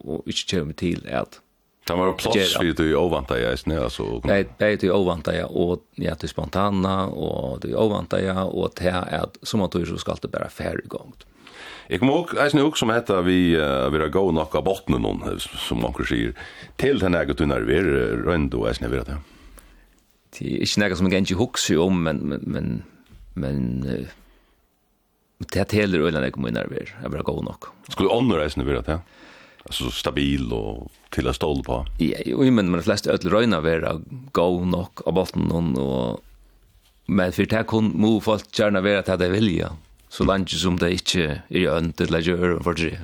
og ikke kjøre meg til at
Det var plats vid du ovanta jag snä alltså.
Nej, det är det ovanta jag och ja till spontana och det ovanta jag och det är att som att du så ska det bara färdigt gångt. Mm.
Jeg kommer også, jeg snu som heter vi, uh, vi er gå nok av bottene noen, som man kan sier, til den egen tunner vi er rønd og jeg snu det.
Det er ikke noe som jeg ikke hukser om, men, men, men, men uh, det er heller øyne jeg kommer nerver, jeg vil gå nok.
Skulle ånder jeg snu det, ja? Alltså stabil och till att stål på.
Ja, jo, men de flesta ödlor röjna vera gå nok av botten och men för det här må folk gärna vera att det vilja. Mm så langt som det ikke er ønt til å gjøre for det.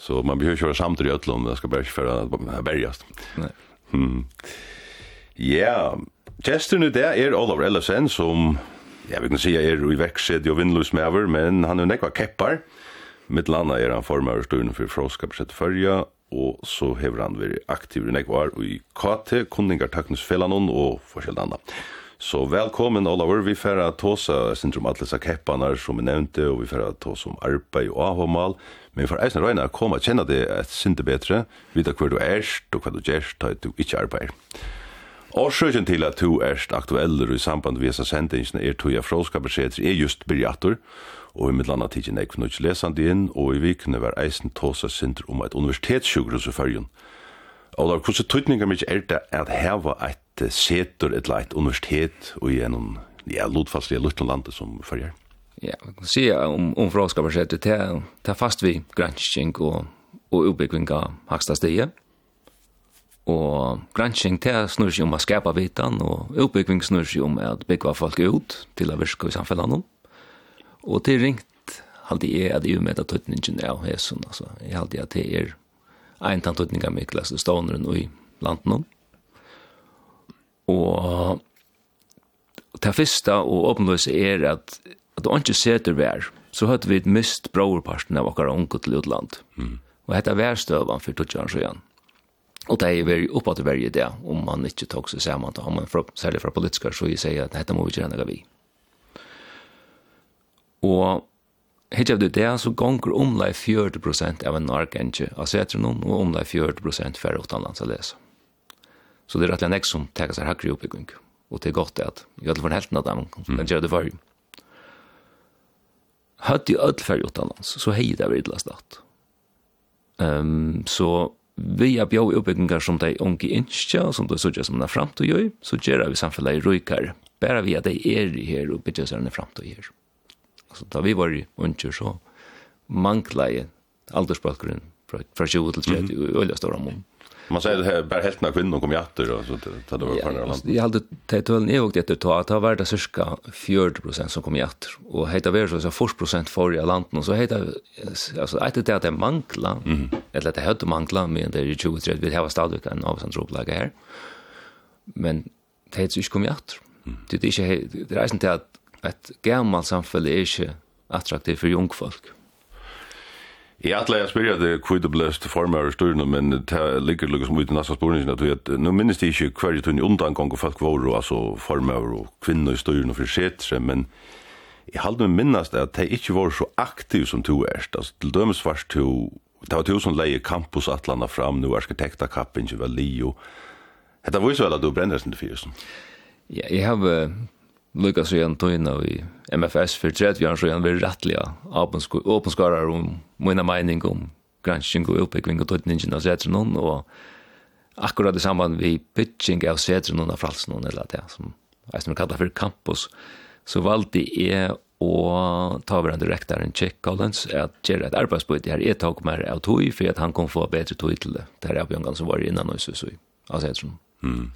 Så man behøver ikke være samtidig i Øtlom, det skal bare ikke være bergast.
Nei.
Hmm. Ja, gesterne der er Olav Ellefsen, som jeg vil kunne si er i verksted og vindløsmæver, men han er nekva keppar. Mitt landa er han formar og styrne for fråskapsett fyrja, og så hever han vært aktiv i nekvar og i KT, kunningar, takningsfellanon og forskjellig annet. Så velkommen Oliver. vi færa tåsa syndrom atlesa keppanar som vi nevnte, og vi færa tåsa om arbeid og ahomal, men vi får eisen røyna å komme og kjenne det et synde betre, vita hva du erst og hva du gjerst, da du ikke arbeid. Årsøkjen til at du erst aktueller i samband med disse sendingen er toja jeg beskjedser er just byrjator, og i midlanda tidsin eik for lesandi inn, og i vikene var eisen tåsa syndrom om et universitetssjukrus i fyrjun. da, hvordan tøytningar mykje er det at heva et setor, et leit universitet, og gjennom, ja, lotfastlige luttlandet som følger.
Ja, man kan si om, om frågaskaparsetet, det er fast vi granskning og, og utbygging av haksta stiget. Og granskning til snur seg om å skapa vitan, og utbygging snur seg om å bygge folk ut til å virke i samfunnet. nå. Og til ringt halde jeg at jeg med at tøtningen er av hesen, altså. Jeg halde jeg at det er en tann tøtningen av Miklas og Ståneren og i landen. Og det første og åpenløse er at at du ikke seter vær, så hadde vi mist brorparten av akkurat unge til utland.
Mm.
Og dette vær støvann for Tudjan Sjøen. Og det er veldig oppe til verje det, om man ikke tok seg sammen, om man fra, særlig fra politiker, så jeg sier at dette må vi ikke gjøre vi. Og helt av det så gonger omlai 40% av en narkentje av setrenom og omlai 40% færre utenlands å lese. Så det är rätt lätt som tenker seg hakker i oppbygging. Og det är gott at i alla fall hälften av dem som kan göra det for. Hadde ju öll färg utanlands så hei det vært last natt. Ehm så vi har bjør uppbyggningar som de unge inskja som de sørger som de er när å gjøre, så gjør vi samfunnet i rykar. bare vi att det är her og bygger sig en å gjøre. Altså, da vi var i inte så manglet manklaje aldersbakgrund fra 20 til 30 och öliga stora mån.
Man säger det här bara helt när kvinnor kom åter och så tar det var på andra land.
Jag hade tagit tullen i och det att att ha varit cirka 40 som kom åter och heter väl så 40 för i landet och så heter alltså att det att det mangla eller att det hade mangla men det är ju 20 vi har stadigt en av sånt roplag här. Men det heter ju kommer. Det är inte det är inte att ett gammalt samhälle är inte attraktivt för ung
folk. Jeg atler jeg spyrir det hvor det ble formar styrna, men det ligger lukka som ut i nasta spurningen, at vi minnes det ikke hver tunn i undangang og folk var, altså formar og kvinner i styrna for setre, men jeg halde meg minnast at det ikke var så aktiv som to erst, altså til dømes varst to, det var du som leie campusatlanda fram, nu arkitekta kappen, ikke vel Leo og var vísur vel at du brennur sin fyrst.
Ja, eg havi Lukas og Jan Tøyna i MFS for 30 år siden var rettelig åpenskarer om mine mening om gransking og oppbygging og tøytningen av setren og akkurat i samband vi pitching av setren av fralsen eller det som jeg som kallar for campus så valgte jeg en taverande en Jack Collins at gjøre et arbeidsbøyde her jeg tok mer av tøy for at han kom få bedre tøy til det det er avgjøngan som var innan og så så altså jeg
mm.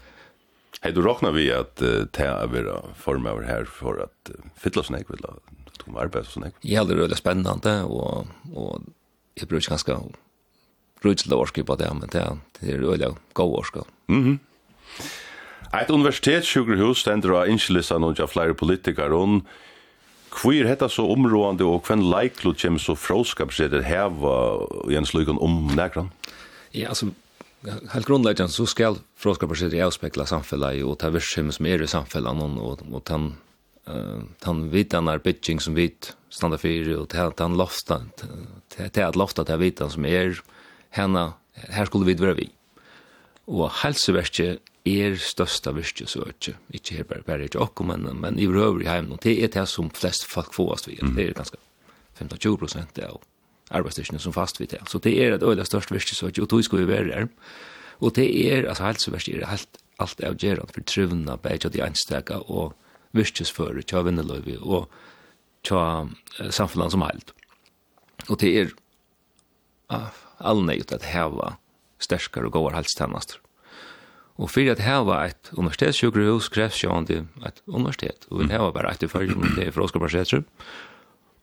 Hei, du räknar vi at uh, ta över forma over her for at uh, fylla snäck vill att komma sånn och
Jeg Ja, det är spennende, og, og jeg bruker brukar ganska rutsla på det men det det är veldig god årske.
Mm -hmm. Et sjukhus stender av innskyldelsen av flere politikere, og Hvor er dette så områdende, og hvem leiklo kommer så fråskapsreder heva i en slukon om nekran?
Ja, altså, helt grundläggande så ska fråskapar sig avspekla samhället och ta virksomhet som är i samhället och, och den uh, den vitan är bitching som vit standa för och ta han lofta ta att lofta ta vitan som är henne här skulle vi vara vi och hälsoverket er största virke så ikke, ikke her bare, bare ikke okko, men, men i røvrig heim, og det er det som flest folk får oss vid, det er ganske 25 prosent av arbeidsstyrkene som fast vidt det. Så det er et øyla størst virke virkesøk, og tog skal vi være her. Og det er, altså helt så verst, er helt, alt er avgjerende for trivna, bare til de anstega og virkesfører, tja vinneløyvi og tja samfunnet som helt. Og det er uh, allnøyt at heva sterskar og gåar helstennast. Og fyrir at heva et universitetssjukrehus krevs jo an til et universitet, og vi heva bare et i fyrir, det er fra Oskarbergsetrum,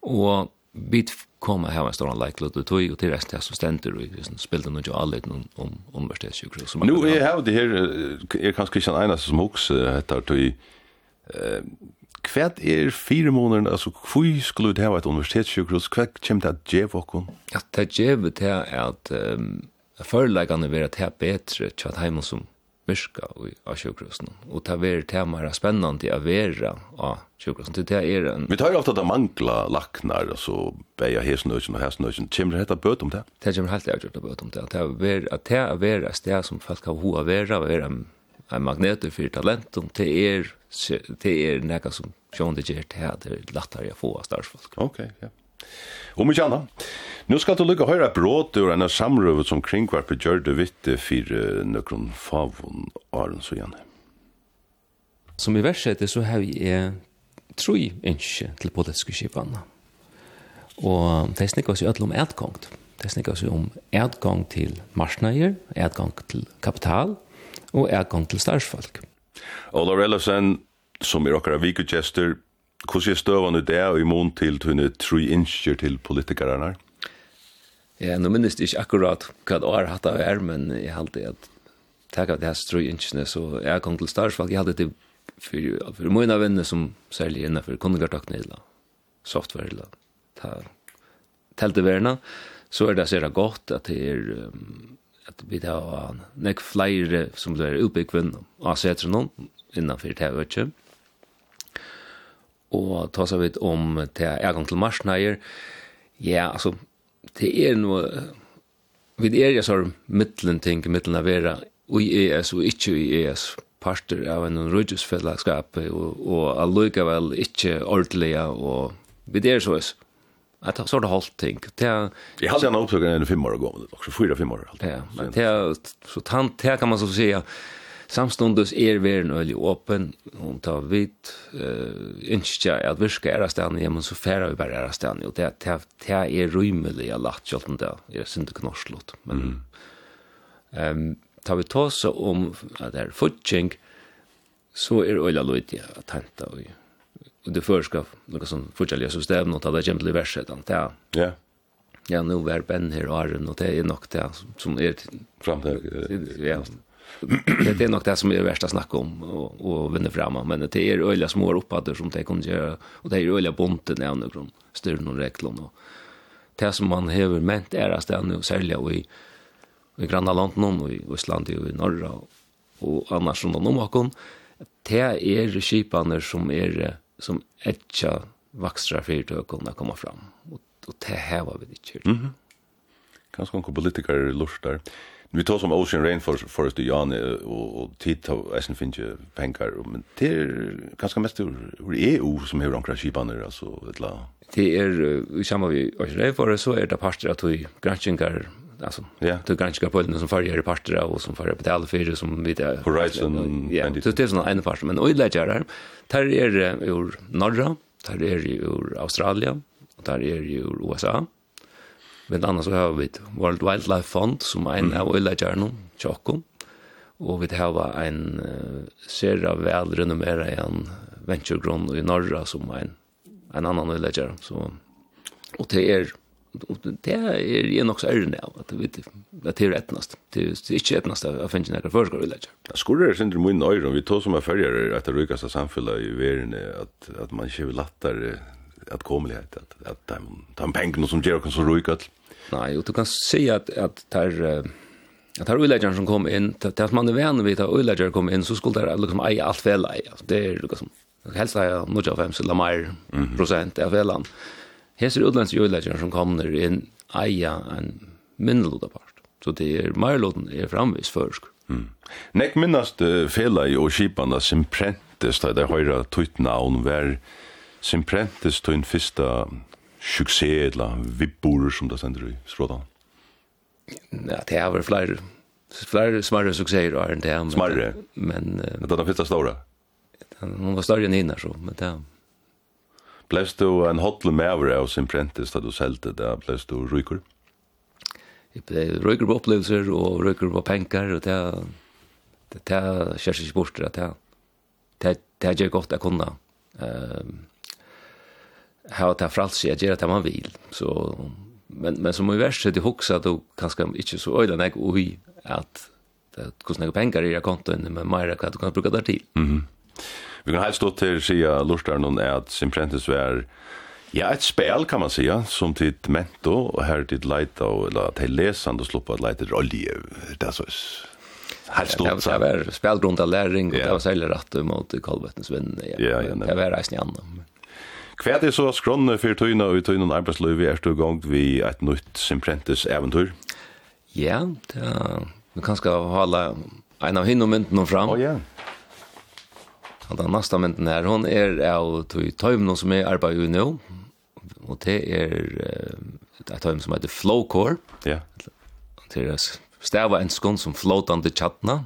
og bit koma hava en stor likelihood og tog, og til resten som stendur og liksom spilta nú jo alle om om universitetssjukru som
Nu er hava det her er kanskje ikke Christian eneste som hooks hetar tog, eh kvært er fire måneder, altså hvor skulle det hava et universitetssjukru kvært kommer det at jev okkum?
Ja det jev det er at um, foreleggene Førlegane vera til bedre, til at heimann som virka i av sjukhusen. Og det er det mer spennende å være av sjukhusen. Det er en...
Vi tar jo ofte at det mangler laknar, altså beia hesnøysen og hesnøysen. Kjemmer det hette bøt om det?
Det kommer helt avgjort bøt om det. Det er At det er være et sted som folk har hoa være, og være en, en magnet for og det er, det er nekka som sjående gjør til at det er lettere å få av starsfolk.
Ok, ja. Yeah. Om ikke annet. Nå skal du lykke høyre bråd ur en samrøve som kringvarpet gjør det vitte for nøkron favon Aron så gjerne.
Som i verset så har jeg tro ikke til politiske skipene. Og det snikker seg alle om etgångt. Det snikker seg om etgång til marsneier, etgång til kapital og etgång til starsfolk.
Ola Relefsen, som er okkara vikutjester, Hvordan er støvende det og mån til tunne tru innskjer til politikerne?
Ja, nå minnes jeg ikke akkurat hva det har hatt av er, men jeg halte at takk av det her tru innskjene, så jeg kom til Starsfalk, jeg halte det for, for mye av vennene som særlig innenfor kundegartakene eller software, eller ta, telteverna, så er det sikkert godt at det er um, at vi har nek flere som blir utbyggvinn av noen innenfor det her økje og ta seg vidt om til jeg gang til marsneier. Ja, altså, det er noe, vi er jo sånn mittelen ting, mittelen av vera, i ES og ikke i ES, parter av en rydgjusfellesskap, og, og allikevel ikke ordelige, og vi er så is. Att så det hållt ting. Det
jag hade en uppsökning i fem år gående också, fyra fem år.
Ja, men det så tant det kan man så säga Samstundes er veren øyelig åpen, om tar vidt, uh, ønsker at virka er stedet, ja, men så færer vi bare er stedet, og det, det, det er rymelig jeg lagt, selv om det er synd ikke norslått. Men mm. um, tar vi ta oss om at det er futsing, så er øyelig løyt jeg at hente, og, og det førskap, noe som fortsatt system, og ta det kjempelig verset, ja.
Ja.
Ja, nu var Ben her og Arjen, og det er nok det som
er... Framtid.
Ja, det är nog det som är värst att snacka om och, och vinna fram. Men det är öliga små upphattar som det kan göra. Och det är öliga bonten av någon styr någon reklon Och det som man häver ment är att det är nu och i, i granna landen och i Island och i norra och annars som de omhåkon. Det är skipaner som är som etja vaxtra fyrtökon att komma fram. Och, och det här var vi inte.
Mm -hmm. Kanske någon politiker lustar. Mm Vi tar som Ocean Rainforest Forest i Jan og och tid har sen finns ju penger, men det er ganske mest ur EU som hur de kraschar alltså ett la.
Det er, i samme vi Ocean Rainforest så er det parter at vi granskar alltså ja det ganska på den som förra parter och som förra betala för som vi det
Horizon
ja det är såna en part men och det där där är ur norra där är ur Australien och där är ur USA Men annars så har vi World Wildlife Fund som en av øyleggerne, Tjokkom, og vi har en uh, av vel renommeret en venturegrunn i Norra som en, en annan ledger Så, og det er det er jeg nok så ærende av at vi det er etnast. Det er ikke etnast av finnes nekker forskar vi lærer.
skulle det sindri munn øyren, vi tog som er ferger etter rykast av samfunnet i verden at, at man ikke vil att komma att at att de de pengarna som gjør oss så rika.
Nej, och du kan si att att där att här villagen som kom in, det at man er vän vid at villager kom in så skulle det liksom eie allt väl äga. Det är liksom helst är nog av 50 mer procent av välan. Här ser utlands villager som kommer in äga en mindre part. Så det är mer låten är framvis försk.
Mm. Nek minnast uh, fela i og skipana sin prentes, da det høyra tutt navn, vær sin prentes til en fyrsta suksé eller vibborer som det sender i Strådan?
Ja, det har vært flere, flere smarre suksesser og det. Men,
smarre?
Men, uh,
det er den fyrsta store?
Hun var større enn henne, så, men det
Bleis du en hotle mever av sin prentes da du selte det? Bleis du ryker?
Jeg ble ryker på opplevelser og ryker på penger, og det det det kjørs ikke bort det det det er godt jeg kunne. Ehm ha ta frals at gera ta man vil. Så men men som i värsta det huxar då kanske inte så öjlan jag och att det kostar några pengar i konton men mer kan du kan bruka där till.
Mhm. Vi kan helst stå till sia lustar någon är att sin prentes Ja, ett spel kan man säga som till mento och här till light och eller till läsande och sloppa att lejta olje. Det är så helt stort
så var spelgrund av läring och det var så rätt mot Kolvettens vänner.
Ja, ja,
det var reisen i annan.
Hva er det så skronne for tøyna og tøyna arbeidsløy vi er stå gang vi et nytt Simprentes eventyr?
Ja, det er, vi kan skal hala en av hinnom myndene fram.
Å oh, ja.
Og den neste mynden her, hun er av tøy tøymene som er i nå, og det er et tøym som heter Flowcore.
Ja.
Det er stava en skån som flåtande tjattna,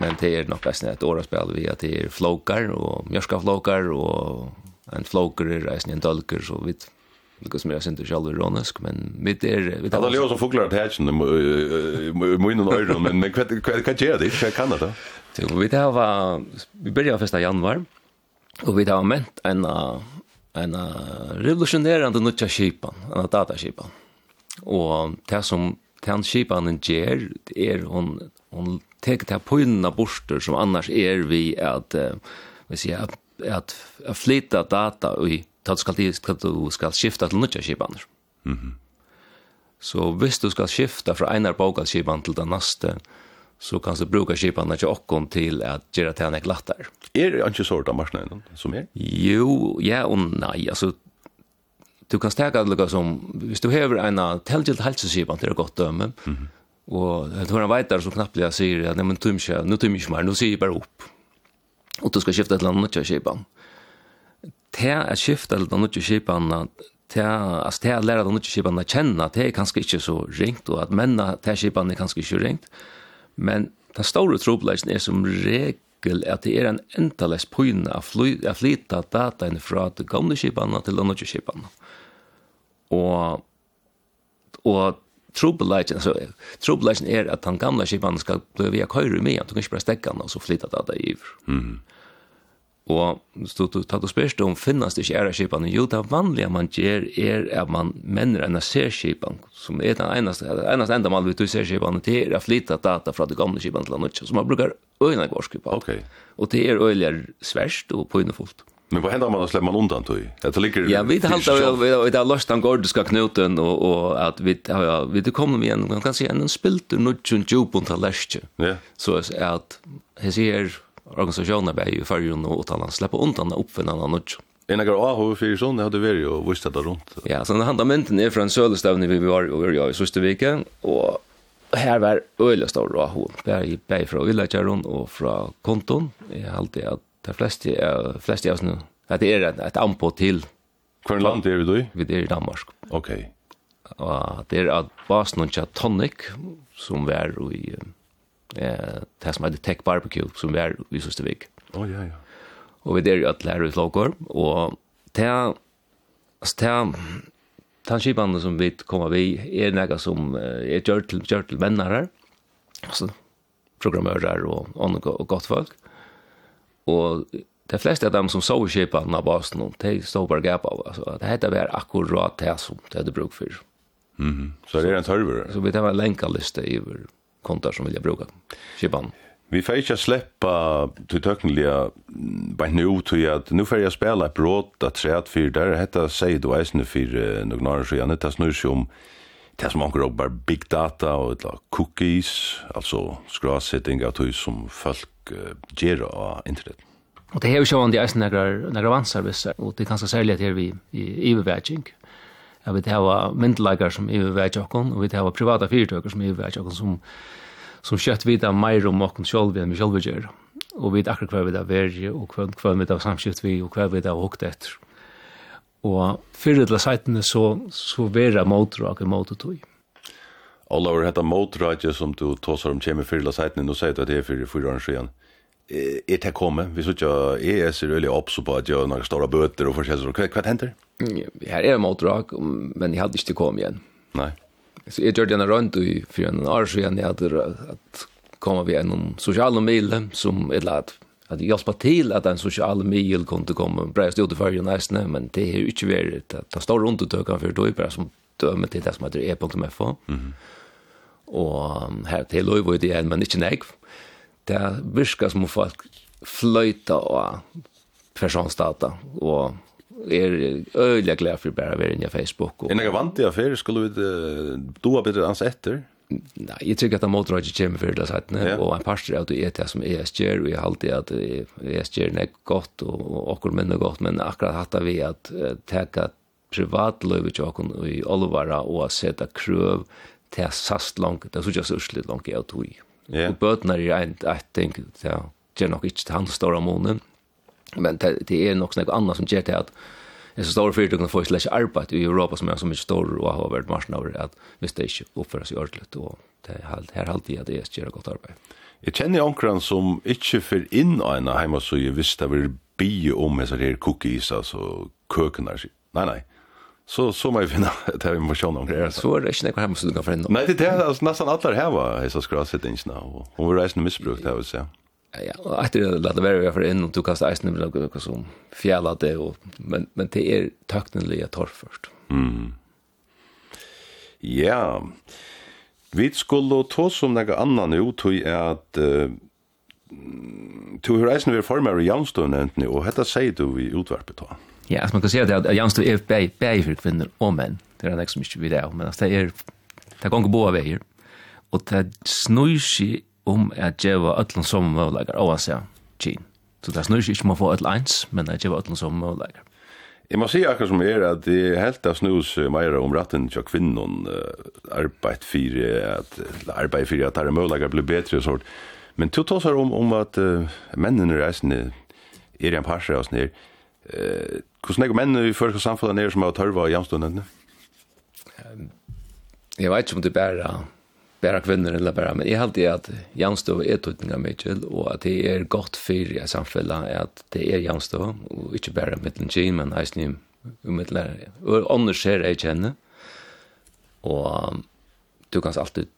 men det er nok et åraspel vi at det er flåkar og mjørskaflåkar og en floker är reisen en dolker så vitt Lukas mer sen till själv ironisk men mitt är
vi tar Leo som fåglar det hatchen som och öron men men vad kvad gör det jag kan det
då vi tar va vi börjar första januari och vi tar ment en en revolutionerande nutcha skipan en data shipan. och det som den skipanen ger är hon hon tek på poinna borster som annars är vi att vi säger at flytta data og tað skal til skal du skal skifta til nødja skipan.
Mhm.
Mm -hmm. så du skal skifta frá einar bokalskipan til den neste, så kan du bruka skipan til okkon til at gera til han glattar.
Er det ikke sort av marsnøyden som er?
Jo, ja og nei. Altså, du kan stega lukka som, hvis du hevur eina telgilt helseskipan til det godt Mhm. mm og du har en veitar som knapplega sier, ja, nei, men tumkja, nu tumkja mer, nu sier jeg bare og du skal skifte et eller annet nødt til skipan. Det er skifte et eller annet nødt til skipan, det er lære deg nødt til skipan å kjenne, det er kanskje ikke så ringt, og at menna til skipan er kanskje ikke ringt, men den store trobleisen er som regel at det er en endales pøyne av flytta dataene fra det gamle skipan til de nødvendige skipan. Og, og trobelagen, altså, trobelagen er at den gamle skipan skal bli via køyre med, at du kan ikke bare stekke den, og så flytta det i.
iver. Mm.
Og så du tatt og spørst om finnes det ikke ære skipan, jo, det vanlige man gjør er at man menner en særskipan, som er den eneste, eneste enda man vil du skipan, til, er å flytta data fra det gamle skipan til den nødvendig, så man brukar øyne gårskipan.
Ok.
Og det er øyne sverst og pøynefullt. Mm.
Men vad händer om man släpper man undan då? Det ligger
Ja, vi håller vi vi har löst den gordiska knuten och och att vi ja, vi det kommer igen man kan se en spilt och nåt och djup.
Ja.
Så att här ser organisationen bär ju för ju och talan släppa undan uppfinnarna nåt.
En av Aho för sån hade vi ju visst det runt.
Ja, så den mynten är från Söderstavn vi var och jag i sista veckan och här var öle stor Aho. Där i bär från Ullacharon och från konton. Jag alltid att De fleste, uh, fleste av oss nå. Det er et, et anpå til.
Hvor land er vi då i?
Vi er i Danmark.
Ok.
Og det er at basen av Tonic, som er i, eh, det som heter Tech Barbecue, som er i Søstervik.
Å, oh, ja, ja.
Og vi er i at lærer ut lager, og det er, altså det er, den som vi kommer vi er noe som er gjør til, gjør til venner her, altså programmører og, og, og godt folk. Og de fleste av dem som så i kipan av basen, de stod bare gap av. Altså, det heter bare akkurat det som de hadde brukt for.
Mm -hmm. Så det er en tørver?
Så vi tar en lenkaliste over kontor som vilja bruka kipan.
Vi får ikke släppa til tøknelige bare nå til at nå får jeg spela et bråd av treet for der heter seg du eisende for noen år siden. Det snur seg om det som anker opp bare big data og et cookies, altså skrasetting av tog som folk uh, gjøre av internett.
Og det er jo sjående eisen negra vannservicer, og det er ganske særlig at her vi i ivervæging. Jeg vet hava myndelagar som ivervæg okkon, og vi hava privata fyrtøkker som ivervæg okkon, som, som kjøtt vita meir om okkon sjolvi enn vi sjolvi gjør. Og vi vet akkur hver vi da verje, og hver, hver vi da samskift vi, og hver vi da hukt etter. Og fyrir til seitene så, så vera motor og motor tog.
Alla var hetta motrætje som du tåsar om kjemi fyrla seiten, og sier du at det er fyrir fyrir år siden. Er det komme? Vi sier ikke ES er veldig oppså på at jeg har store bøter og forskjellig. Hva, hva Ja,
Her er motræk, men jeg hadde ikke kommet igjen.
Nei.
Så jeg gjør det rundt i fyrir en år siden, jeg hadde at komme vi en sosiale mil som et eller annet at hjelpa til at en social mil kunne komme breist ut i fyrir nästan men det er jo ikke att at det står rundt og tøkene for det, bare som døme til det som heter e.fo. Mm og her til lov i det er, men ikke nek. Det virker som folk fløyta og personsdata, og er øyelig glad for bare å være inne i Facebook.
Er det vant til affære? Skulle vi du ha bedre ans etter?
Nei, jeg tror ikke at det måtte ikke komme for det sett, og en parster av det er det som ESG, og jeg halte at ESG er godt, og okkur menn er godt, men akkurat hatt vi at teka privatløyve til okkur i olvara og seta krøv det er sast langt, det er sånn urslit langt jeg tog. Yeah. Og bøtene er en jeg tenker, det er nok ikke til hans store månen, men det, det er nok noe annet som gjør det at Jeg så står for det får ikke arbeid i Europa som er så mye stor og har vært marsjen over at hvis det ikke oppføres i ordentlig og det er her alltid at det er gjør godt arbeid.
Jeg kjenner omkran som ikke får inn av en hjemme så jeg visste det var bie om hans her cookies, altså køkene. Nei, nei så så må man finna det här information om det.
Så er det ikke noe hemma som du kan finne.
Nei, det er alltså nästan alla här var hissa skrassettingarna och Hun var reisende misbrukt, här vil si. ja,
efter det lät det vara för in och du kastar isen med något som fjällat det och men men det är tackneliga torr först.
Mm. Ja. Vi skulle ta som några annan nu tog är att uh, tog hur isen vi formar i Janstone nämnt nu och detta säger du vi utvarpet då.
Ja, altså man kan säga att at är er bæg, bæg for kvinner og menn. Det er han ikke vi det, men det är det er båda vägar. Och det snur seg om at djeva ætlun som møvleikar, og altså, kyn. Så det snur seg ikke om å få ætlun eins, men at djeva ætlun som møvleikar.
Jeg må si akkurat som er at det er helt av snus meira om ratten til kvinnon arbeid fyrir at arbeid fyrir at det er møvleikar blir bedre og sånt. Men to tåsar om, om at uh, mennene reisende er en parser av snir, uh, Hvordan er det menn i første samfunnet nere som har tørva i jamstundene?
Jeg vet ikke om det er bare, bare kvinner eller bare, men jeg halte at jamstå er tøytning av Mitchell, og at det er godt for i samfunnet at det er jamstå, og ikke bare mittlen kjinn, men eisne umiddelære. Og ånders ser jeg kjenner, og du kan alltid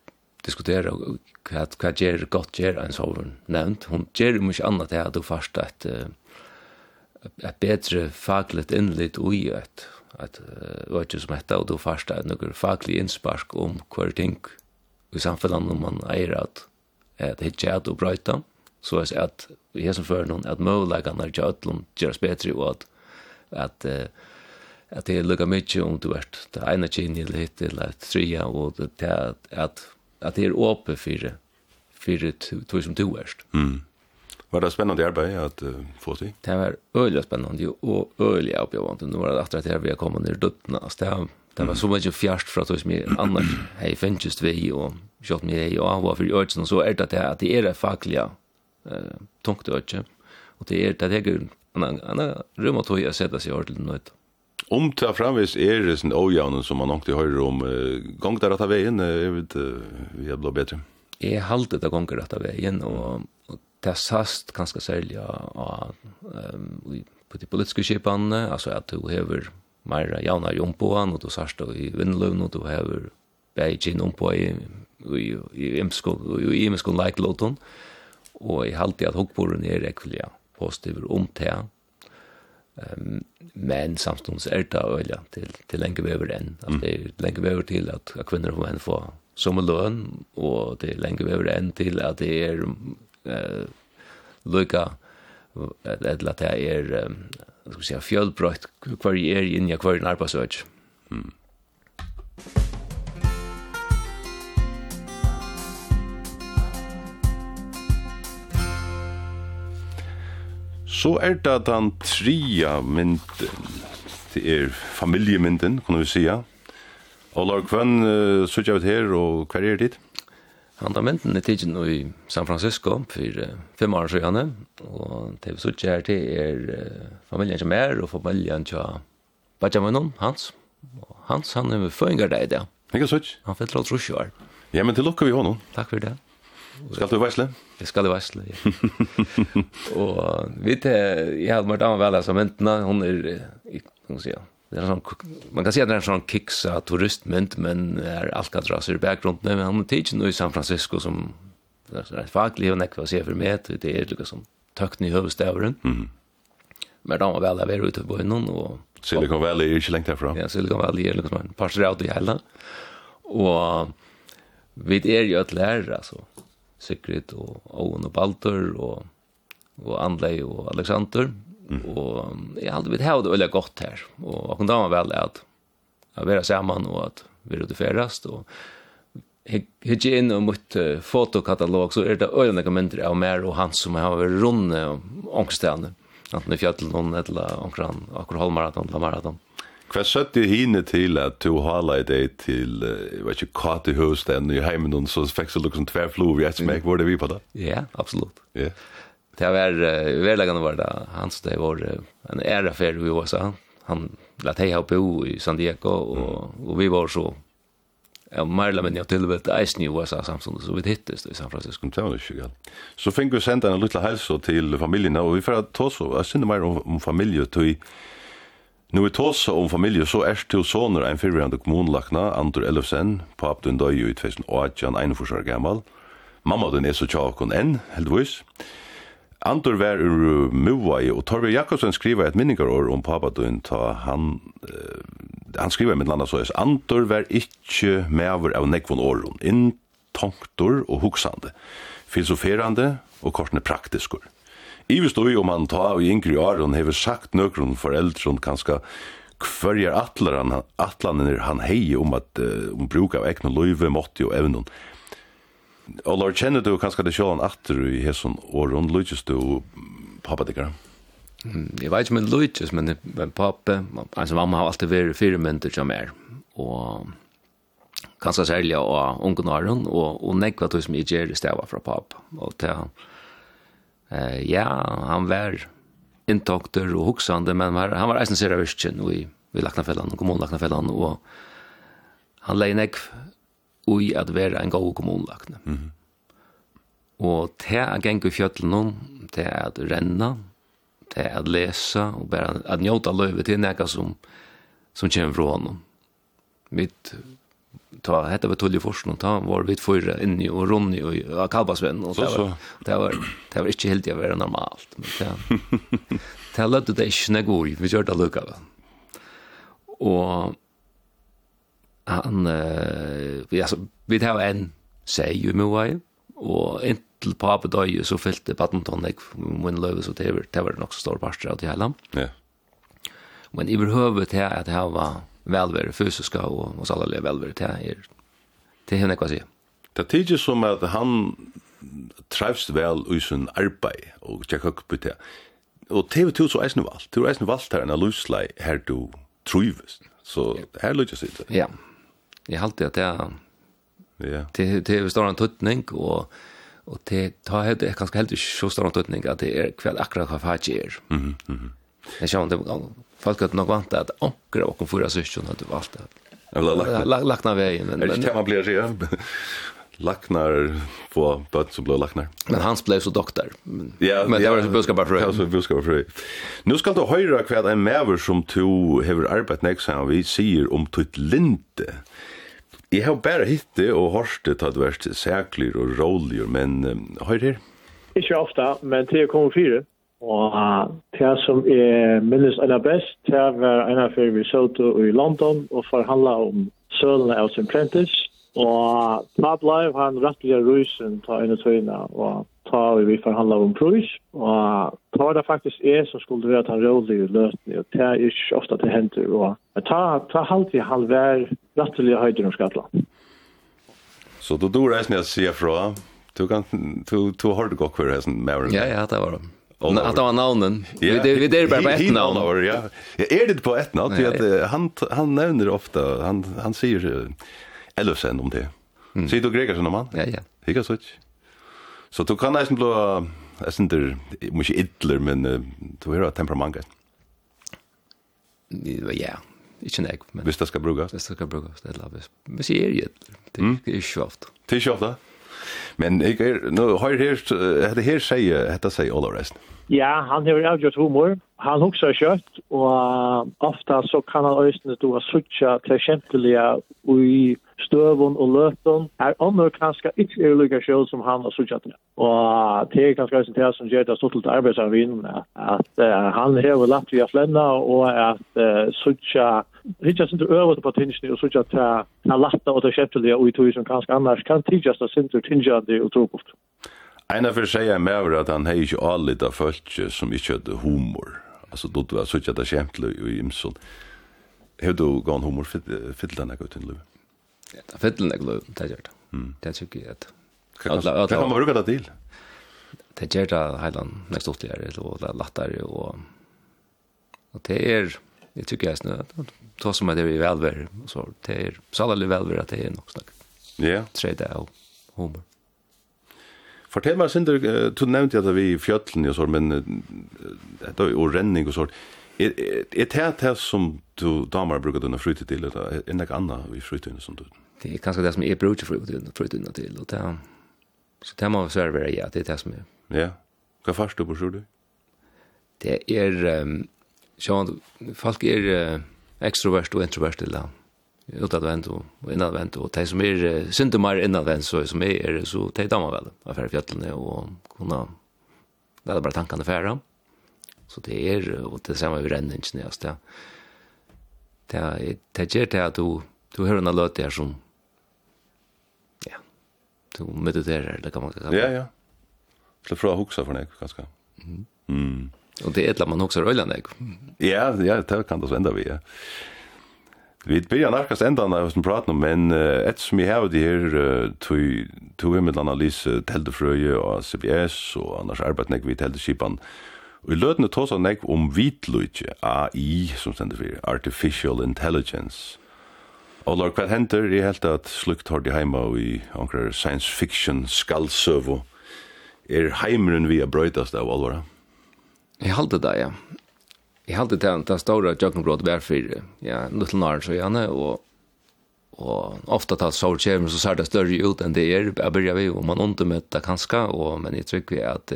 diskutera hva hva ger gott ger en sovern nevnt hon ger mykje annat det at du fast at uh, et betre fagligt innlitt ui et at øyne som hette, og du farsta et noen faglig innspark om hver ting i samfunnet når man eier at et hitje et og brøyta, så er at vi i som før noen at møvleggene er ikke øtlom gjøres betre, og at at uh, at det er lukka mykje om du ert det ene kinn eller hitt eller et tria og det er at at det er åpe fyrir fyrir tog som du erst.
Mm. Var det spennende arbeid at uh, få til?
Det var øyelig spennende og øyelig oppgjørende. Nå var det efter vi har kommet ned i døttene. Alltså det, det var så mye fjerst fra att som jeg annars hej fängst vi og kjøtt med dig och var för ötsen så er det at det, er det faglige uh, fackliga eh, tungt ötsen. Och det er det här en annan rum tog jeg sätta seg ordentlig nøyt.
Om det framvis er det sån ojävnen som man alltid hører om, uh, gång där att ta vägen, jeg vet, uh, vi er blå bedre
bättre. Jag har alltid att gånger att veien, og och det sast ganske særlig av um, på de politiske skipene, altså at du hever mer javnar jompåan, og du sørste i vindløven, og du hever beijin om på i i like loton og i halti at hokkboren er ekvilja positiv om te ehm men samstunds er det øyla til, til lenge vever enn, at det er lenge vever til at kvinner og menn får som løn, og det er lenge vever enn til at det er eh lukka at at det er skal ska säga fjällbrott kvar i er inni kvar i arbeidsøk. Mm.
Så er det den tria mynden. Det er familiemynden, kunne vi sija. Og Lars Kvann, uh, så jeg vet her, og hva er det ditt?
Han tar mynden i tidsen i San Francisco for fem år siden, og det vi sitter her til er familien som er, og familien til Benjaminen, Hans. Og Hans, han er med føringer deg
i det. Ikke sitt?
Han fyller alt rusje år.
Ja, men til lukker vi hånden.
Takk for det.
Skal du veisle?
Jeg skal i væsle, ja. og vet jeg, jeg hadde vært av vel, altså, myndene, hun er, jeg kan si, det är sån man kan säga att det är en sån kicksa turistmynt men är Alcatraz i bakgrunden men han är nu i San Francisco som är faktiskt och näkva ser för mig det är liksom tökten i huvudstävren. Mm. Men de var väl där ute på innan och
Silicon Valley är inte långt därifrån.
Ja, Silicon Valley är liksom en par sträckor i hela. Och vid är ju att lära alltså Sigrid och Owen och Baltor och och Andlej och Alexander Mm. Og jeg hadde blitt det veldig godt her. Og jeg kunne da vel at jeg var sammen og at vi er ute ferdig. Og jeg inn og mot fotokatalog så er det øyne mindre av mer og han som har vært runde og ångstene. Enten i fjallet noen eller omkring akkurat halvmaraton eller maraton.
Hva satt du hine til at du hala i deg til, jeg vet ikke, katt i høsten i heimen, så fikk du liksom tverflov vi et smekk, var det vi på det?
Ja, absolutt. Ja. Yeah det var verlegande var det hans det var en ära för vi var så han lät hej bo i San Diego och och vi var så Ja, Marla men jag tillvet Ice New USA Samsung så vi hittes i San Francisco.
Det var ju galt. Så fick vi sända en liten hälsa till familjen och vi för att ta så jag synd mer om, om familj och till Nu vi tås om familje, så er til soner en fyrverande kommunlakna, Andor Elfsen, pap din døy i 2018, en forsvar gammal. Mamma du er så tjakon enn, heldigvis. Heldigvis. Andur var ur Muvai, og Torvi Jakobsen skriver et minningarår om papadun, ta han, uh, han skriver mitt landa såes, Andor var ikkje mever av nekvon inn tonktor og huksande, filosoferande og kortne praktiskur. Ivis stoi om han ta av i yngre åren, hever sagt nøkron foreldron kanska hverjar atlaran, atlanen er han hei om at uh, um bruk av egnu løyve, måtti og evnun, og lor kjenner du kanskje det sjålan atter i hesson åren, lutjes du pappa dikker?
Mm, jeg vet ikke om lutjes, men, men pappa, altså mamma har alltid vært fire mynter som er, og kanskje særlig av ungdomaren, og, og nekva tog som jeg gjør i stedet fra pappa, og til han, eh, ja, han var intakter og hoksande, men han var, han var eisen sier av virkjen, og vi, vi lakna fellan, og kommunen lakna fellan, og han leir nekv i at være en god kommunlagn. Mm -hmm. Og til at gjenge i fjøtlen til at renna, til at lesa, og bare at njóta løyve til nekka som, som kommer fra honom. Mitt, ta, hette við Tulli Forsen, ta, var vi fyra inni og ronni og, og Kalbasvenn, og det var, det var, det var ikke heldig å være normalt. Men det, ta lødde det ikke nek ui, vi kjørte lukka. Og han, uh, vi, altså, vi tar en jo i Moai, og inntil papet døg, så fylte badminton jeg min løve, så det var, det var nok så stor parster av det hele. Ja. Men i behøvet til at det var velvære fysiska og, og salalige velvære til er, til henne hva sier.
Det er tidlig som at han trivst vel i sin arbeid og tjekk høyk på det. Og TV2 så eisen valgt. Du eisen valgt her en alusleg her du trivest. Så her lykkes det.
Ja. Yeah. Jeg halte at det er Ja. Det det är stor antutning och och det tar helt det kanske helt så stor antutning att det är kväll akkurat vad fat ger. Mhm. Mhm. Jag sa inte folk att nog vant att ankra och förra sysjon att det var allt det. Eller lackna vägen
men det kan man blir så lacknar på bött så blå lacknar.
Men hans blev så doktor.
Ja,
men det var så buskar bara för.
Ja, så buskar bara för. Nu ska du höra kvad en mäver som to har arbetat nästa vi ser om tutt linte. Jeg har bare hittet og hørt det tatt vært sækler og rolig, men um, høyr her?
Ikke ofte, men til jeg kommer fire. Og det som er minnes en av best, det var en av før vi sølte i London og forhandla om sølene av sin prentis. Og da ble han rettelig rusen til en av tøyene, og ta vi vi forhandla om pris, og ta det faktisk er som skulle være den rådige løsning, og det er ikke ofte det henter, og ta, ta halvt i halvvær rettelig høyder om skattla.
Så du dår reis med å si fra, du, kan, du, du har det godt for reisen med
Ja, ja, det var det. Oliver. Att det var namnen. Yeah. Vi det är bara på ett namn.
Ja. Är det på ett namn? För att han han nämner ofta han han säger Ellefsen om det. Mm. Säger du Gregersen om han?
Ja, ja.
Hickar så. Så du kan nästan bli jag syns det mycket idler men du har temperament.
Ja, ikke nek. Men
hvis det skal brukes?
Hvis det skal brukes, det er lavet. Hvis jeg er gjett, det er ikke ofte.
Det er ikke ofte? Men jeg er, nå har jeg hørt, dette her sier, dette sier Olav Reisen.
Ja, han har avgjort humor, han hukser kjøtt, og ofta så kan han øyne du har suttja til kjentelige i støvun og løtun er annor kanska ikkje er lukka sjøl som han har sutja til. Og det er kanska også det som gjør det stort til arbeidsarvin at uh, han hever lagt via flenna og at uh, sutja hitja sindur øvut på tinsni og sutja ta na latta og ta kjeptelige og i tog som kanska annars kan tidjast a sindur tingjandi og trokoft.
Einar fyrir segja meg at han hei ikke allita fölkje som ikkje hadde humor. Altså, du var sutja til kjemtlu i imson. Hei du gav humor fyll denne gautin løy?
Det fettel nek løv, det gjør det. Det er ikke at...
Hva kan man bruke det til?
Det gjør det heilan nek stortigere, og det er lattere, og... Og det er... Jeg tykker jeg snø, det som er det vi velver, så det er salerlig velver at det er nok snakk.
Ja.
Tredje og humor.
Fortell meg, Sinder, du nevnte at vi i fjøtlen og sånt, men det er jo renning og sånt. Er det det som du damer brukar denne fritid til, eller er det noe annet i fritiden som du?
Det er kanskje det som jeg bruker fritiden til, og det er, så det må svære være, ja, det er det som er.
Ja, hva først du på tror du?
Det er, sjåan, folk er ekstrovert og introvert til det, utadvendt og innadvendt, og de som er mer innadvendt, så som er, så de damer vel, affærfjøtlene, og kunne, det er bare tankene færre, Så det er, og det samme vi renner ikke nøyest, det, det, det gjør det at du, du hører noe løte her som, ja, du mediterer, eller hva man kan kalle.
Ja, ja. Slipp fra å hukse for deg, kanskje. Mm. mm.
Og det er et eller man hukser øyne, deg.
Ja, ja, det kan det svende vi, ja. Vi byrjar narkast endan av som pratar om, men uh, ett som jag har det här uh, tog vi med analys Teldefröje och CBS och annars arbetar vi i Teldeskipan. Og i løtene tås han nekv om vitløyke, AI, som stender for Artificial Intelligence. Og lor, hva henter? Jeg helt at slukt har de heima i ankrar science fiction skaldsøvo. Er heimeren vi er brøytast av alvara?
Jeg halte det, ja. Jeg halte det, den store jøkkenbrot var for ja, Little Narn, så gjerne, og Og ofta tal så kjem så ser det større ut enn det er. Jeg byrja vi om man undermøtta kanska, og, men jeg trykker vi at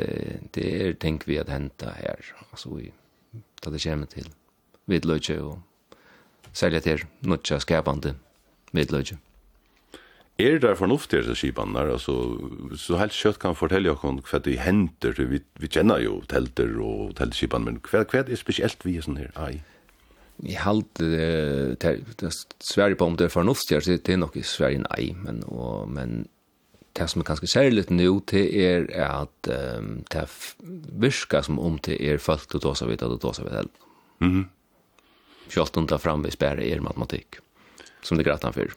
det, er ting vi at henta her. Altså vi, tar det kjem til vidløyke og særlig til nutja skapande vidløyke.
Er det fornuftig til skipene der? Altså, så helt kjøtt kan fortelle dere hva det henter. Vi, vi kjenner jo telter og teltskipene, men hva, hva er det spesielt vi er sånn her? Ai
i halt det Sverige på om det för nostalgi så det är nog i Sverige nej men och men det som är ganska särskilt nu det är att um, det viskar som om det är fullt och då så vet att då så vet helt.
Mhm. Kjolt
om det fram vi spärrar er matematik som det grattan för.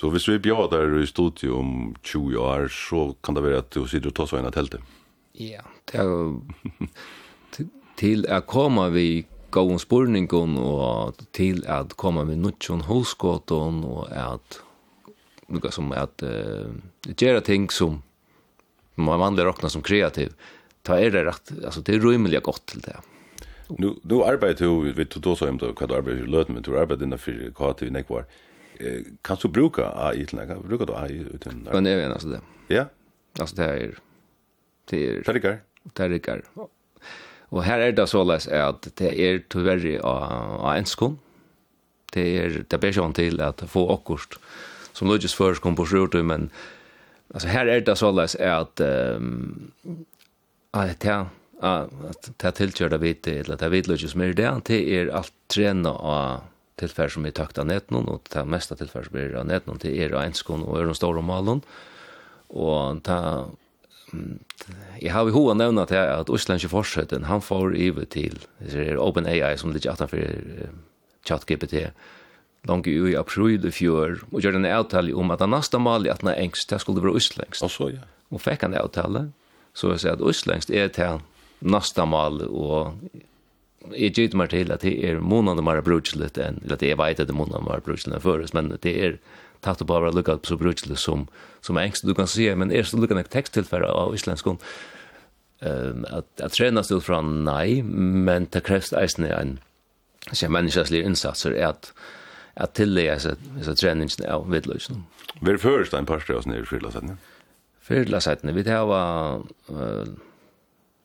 Så hvis vi bjadar i studiet om 20 år så kan det vara att du sitter og tar så en tält.
Ja, det till att kommer vi gåen spurningen og til at komme med nutjon hoskåten og at noe som at uh, gjøre ting som man vanlig råkna som kreativ ta er det rett, altså det er rymelig godt til det
Nu, nu arbeider du, vi tog også om hva du arbeider i løten, men du arbeider innenfor kreativ nekvar. Eh, kan du bruka AI til nekvar? Bruker du AI uten
arbeid? det jeg mener altså det.
Ja?
Altså det er... Det er...
Det er rikker?
Det er. Og her er det såleis at det er tyverri av, en enskon. Det er det ber seg til at få akkurat som lukjes først kom på sjortu, men altså her er det såleis at um, at det at det tilkjørte vidt eller det vidt lukjes mer det, det er alt trena av tilfær som er takt av netnon, og det mesta tilfær som er av netnon, det er av enskon og øren stor store malen. og det jeg har i hoa nevna til at Øslandske forsøtten, han får ive til OpenAI som ligger atanfor chat GPT langt i april i fjør, og gjør en avtale om at han neste mal i at han er engst, det skulle være Øslandsk.
Og så, ja.
Og fikk han avtale, så jeg sier at Øslandsk er til neste mal, og jeg gitt meg til at det er månene mer brukselig enn, eller at jeg vet at det er månene mer brukselig enn først, men det er tatt på bara lukka så brukelig som, som engst du kan se, men er så lukka nek teksttilfæra av islenskon, um, at, at träna stod från nei, men det krevst eisne en sier menneskeslig innsatser er at at tillega så treningsene av vidløsene.
Hva er först en par strøsene i fyrlasetene?
Fyrlasetene, vi tar var uh,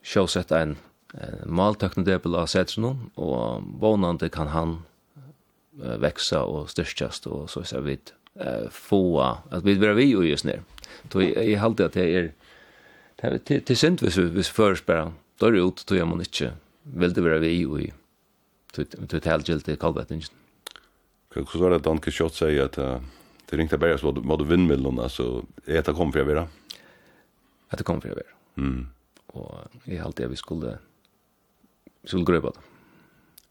sjåsett en uh, maltøknedebel av setrene, och bonande kan han uh, veksa og styrkjast, og så så vidt eh få att vi vill vi ju just nu. Då i håller att det är det till synd vis vis förspärran. Då är det ut då gör man inte vill det vara vi ju. totalt helt gilt
det kallt inte. Kan så där Danke Schott säger att det ringte bara vad vad du vindmillorna så det kom för jag vara.
Att det kom för jag vara.
Mm.
Och i håller det vi skulle skulle gröpa det.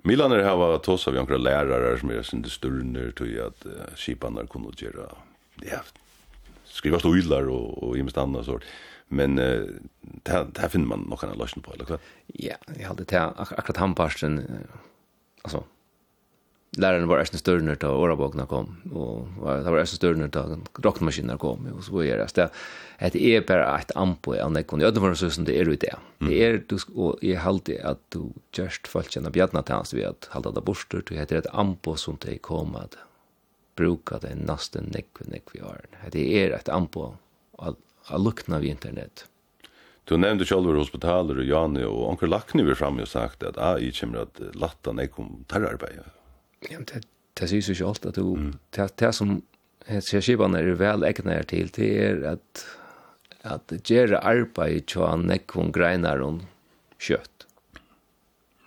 Milaner hava tossa vi några lärare som er sin sturnur tog at uh, skipanar kunde göra. ja, skriva stoilar og, og imest anna sort. Men uh, det, finner man nokkan løsning på, eller vad?
Ja, jag hade det akkurat han parsten, altså, läraren var ärsna större när årabokna kom och det var ärsna större när rockmaskiner kom och så är det att det är bara ett ampo i andra kunde jag var så som det är det det är du och jag hållde att du just fallt känna bjärna tans vi att hålla det bort det heter ett ampo som det kom att bruka det nästan nekv nekv vi har det är ett ampo att lukna vid internet.
Du nevnte sjálfur hospitaler og Jani og onker Lakni vi fram og sagt at AI kommer at latta nekom terrarbeid.
Ja, det, det sier seg ikke alt at du, mm. det, det som skipene er vel egnet til, det er at, at gjøre arbeid til han nekvun greinar om kjøtt.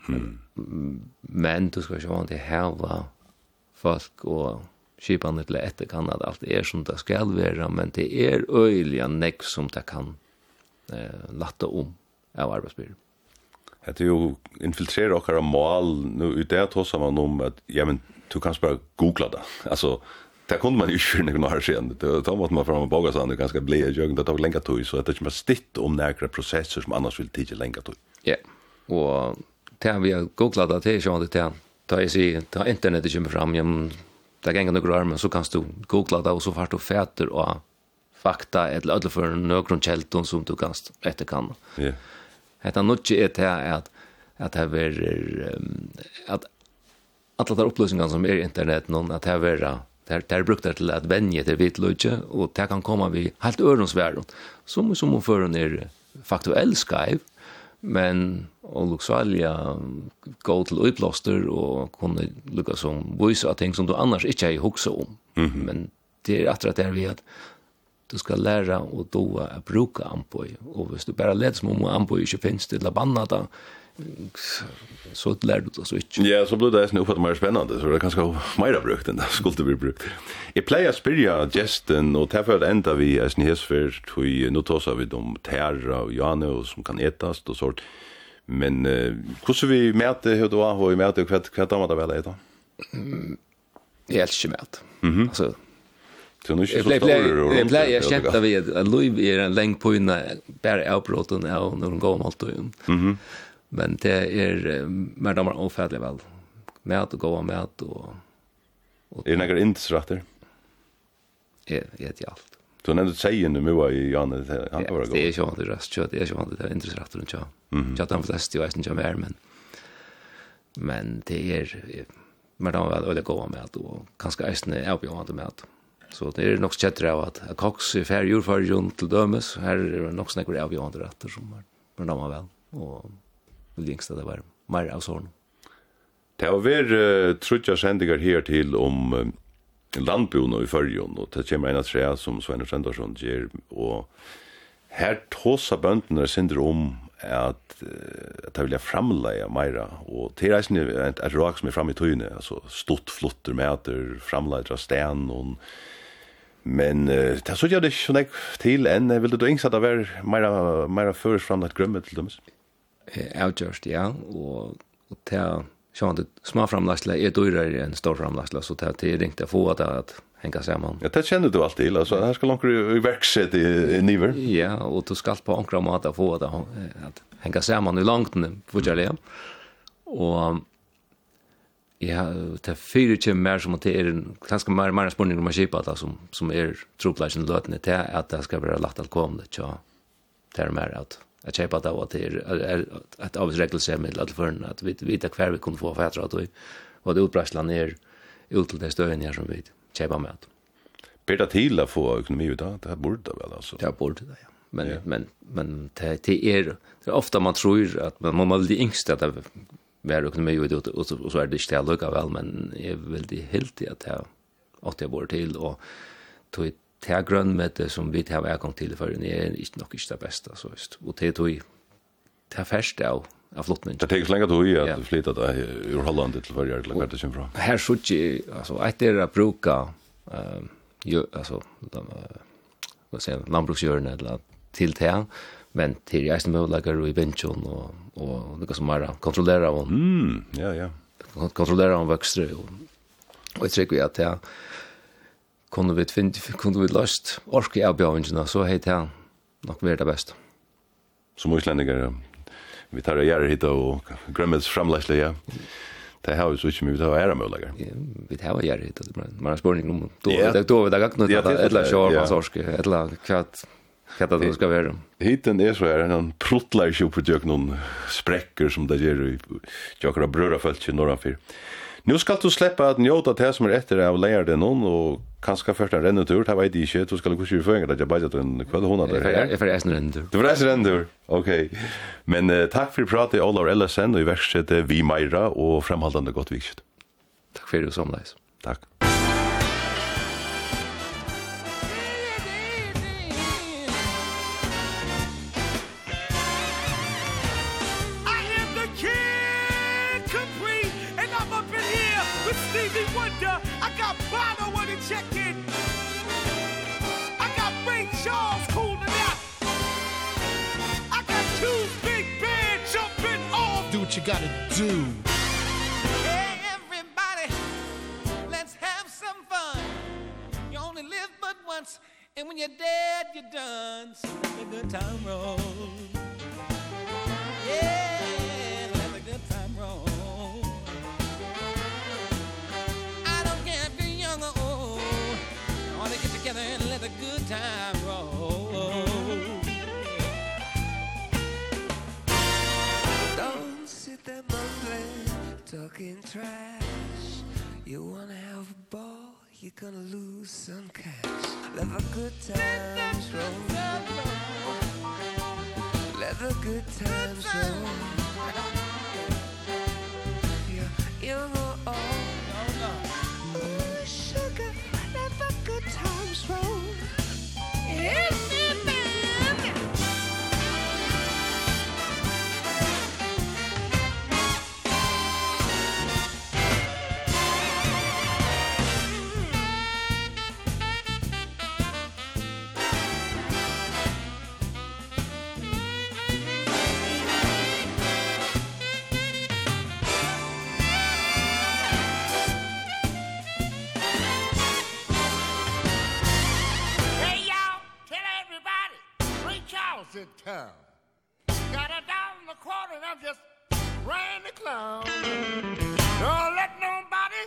Mm.
Men du skal ikke vant til heva folk og skipene til etter kan at alt er som det skal være, men det er øyelig nekv som det kan eh, latte om av arbeidsbyrden.
Det ju infiltrera och göra mål, nu i det tosa man om att ja, men, du kan bara googla det. Alltså, det kunde man ju inte för några år sedan. Det tar man fram och baga sig, det ganska bli i det tar länge tid, så det är inte bara stitt om några processer som annars vill tidigt länge tid.
Ja, och det har vi googlat det, det är ju det. Ta i sig, ta internetet kommer fram, ja, men, det gänga några år, men så kan du googla det och så fart du fäter och fakta eller ödla för några källton som du kan efterkanna.
Ja. Yeah.
Hetta nutje er til at at det er at alla de upplösningarna som er internet någon at det er där där brukt det til at venje til vit lutje og det kan komme vi helt öronsvärd som som för ner faktuell skype, men og Luxalia gå til uiplåster og kunne lukka som vise av ting som du annars ikke har huksa om.
Mm -hmm.
Men det er det är vi at du skal læra og doa a bruka amboi. Og hvis du bare leder som om amboi ikke finnes til å labanna da, så lær du det så ikke.
Ja, så blir det nesten oppfattet mer spennende, så det er kanskje mer brukt enn det skulle bli brukt. Jeg pleier å spyrja gesten, og til for at enda vi er snihesfer, tog nå tåsa vi om tæra og jane, og som kan etast og sånt. Men uh, hvordan vi møter hva du har, og vi møter hva, hva damer det vel er da?
Jeg elsker mæter.
Mm -hmm.
Altså,
Så nu är
det så Jag blev jag kände vi att Louis är en längd på innan bara avbrotten av när de går om allt
Mhm.
Men det är mer damer har väl. Med att gå med att och
Är det några intressratter?
är jag vet ju allt.
Du nämnde sägen nu med i Janne han var god.
Det är ju inte rätt kött, det är ju inte det intressant runt jag. Jag att flest ju inte mer men men det är men då väl det gå med att och kanske är det är på med att. Så det er nok kjettere av at Cox i færre jordfargen til dømes, her er det nok snakker av andre retter som er med navnet vel, og det yngste det var mer av sånn.
Det har vært uh, trutja sendinger her til om uh, landbjona i fyrjon, og det kommer en av tre som Sveiner Sendarsson gjør, og her tåsa bøndene synder om at at vilja framleia meira og til reisni er rak som er fram i tøyne altså stort flotter meter framleia sten og Men uh, det så gjør det så nek till enn, vil du ingsa det var mera mera förs fram att grömma till dem.
Eh outjust ja och og til så att små framlasla är dyrare enn stor framlasla så det er ringt å få att at hänga samman.
Ja, det känner du alltid till alltså här ska långt i verkset i, i niver.
Ja, och du ska på ankra mat att få det att hänga samman i långt nu för jag. Och ja, det fyrer kjem mer som det er ganske mer, mer spørning om å kjipa da, som, som er tropleisen løtene til at det skal være lagt att til det er mer at jeg kjipa da, at det er et avsrekkelse med alle førne, at vi vet hver vi kunne få fætra at vi, og det utbreisland er ut til det støyen her som vi kjipa med.
Ber det til å få økonomi ut da? Det burde det vel altså?
Det burde det, ja. Men, ja. men, men det, det, er, det er ofta man tror at man må være de yngste at det vær økonomi og det og så er det ikke til lukka vel, men jeg er veldig heldig at jeg åtte jeg bor til, og tog til grønn med det som vi tar vekong til det er ikke nok ikke det beste, så just. Og det tog til færst av av flottning.
Det tar lenge tog i at du flyttet deg ur Holland til Førjar, eller hva det kommer
fra? Her sier ikke, altså, et er å bruke, altså, hva sier, landbruksgjørende, eller til til men til jeg som møvlegger og i bensjon og, og det som er kontrollera hon.
Mm, ja, ja.
Kontrollera om vøkstre og, og jeg trykker at jeg kunne vi finne, kunne vi løst orke av bjøvingene, så heit jeg nok mer det beste.
Som utlendinger, vi tar og gjør hit og grømmets framleisle, ja. Det har vi så ikke mye, vi tar ære møvlegger.
Vi tar gjør hit, men man har spørning om, då, yeah. då, då, då, då, då, då, då, då, då, då, då, Hva det skal være?
Hiten er så her, han pruttlar ikke opp til noen sprekker som det gjør i akkurat brødrafelt i Norranfyr. Nu skal du släppa at njóta det som er etter av leir den hon, og kanskje først en rennetur, det vet jeg ikke, du skal ikke kjøre føringer at jeg bare en kväll hona der
her. Jeg får reisen rennetur.
Du får rennetur, ok. Men uh, takk for pratet, Olav Ellesen, og i verkstedet Vi Meira, og fremhaldande godt vikskitt.
Takk for det, samleis. Takk.
Stevie
Wonder. I got Bono on the check-in. I got Ray Charles cooling out. I got two big bands jumping off. Do what
you gotta do.
Hey, everybody, let's have some fun. You only live but once, and when you're dead, you're done. So let the good time roll. Yeah. together and let the good time roll. Don't sit there mumbling, talking trash. You wanna have a ball, you're gonna lose some cash. Let the good times roll. Let the good times roll. Yes!
in town. Got a down the corner and I'm just ran the clown. Don't let nobody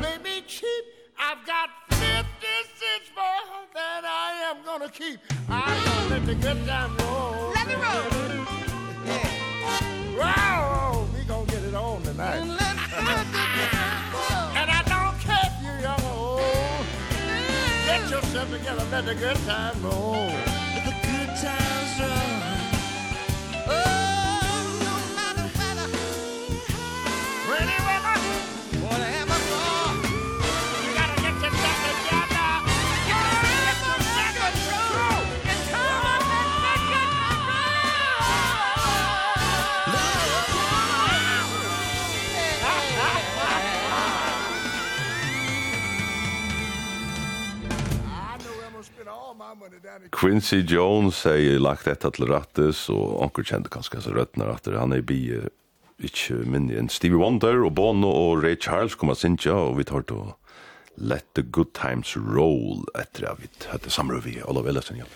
play me cheap. I've got 50 cents more than I am gonna keep. I'm gonna let the good time roll.
Let me roll. Yeah.
Wow, we gonna get it on tonight. And let the good time roll. And I don't care if you're young or old. Get yourself together, let the good time roll. Oh
Quincy Jones säger lagt detta till rattes och onkel kände kanske så röttna ratter. Han är bi inte minne en Stevie Wonder och Bono och Ray Charles kommer sinja, och vi tar då Let the Good Times Roll etter at vi høtte samrøy vi Olav Ellefsen, ja.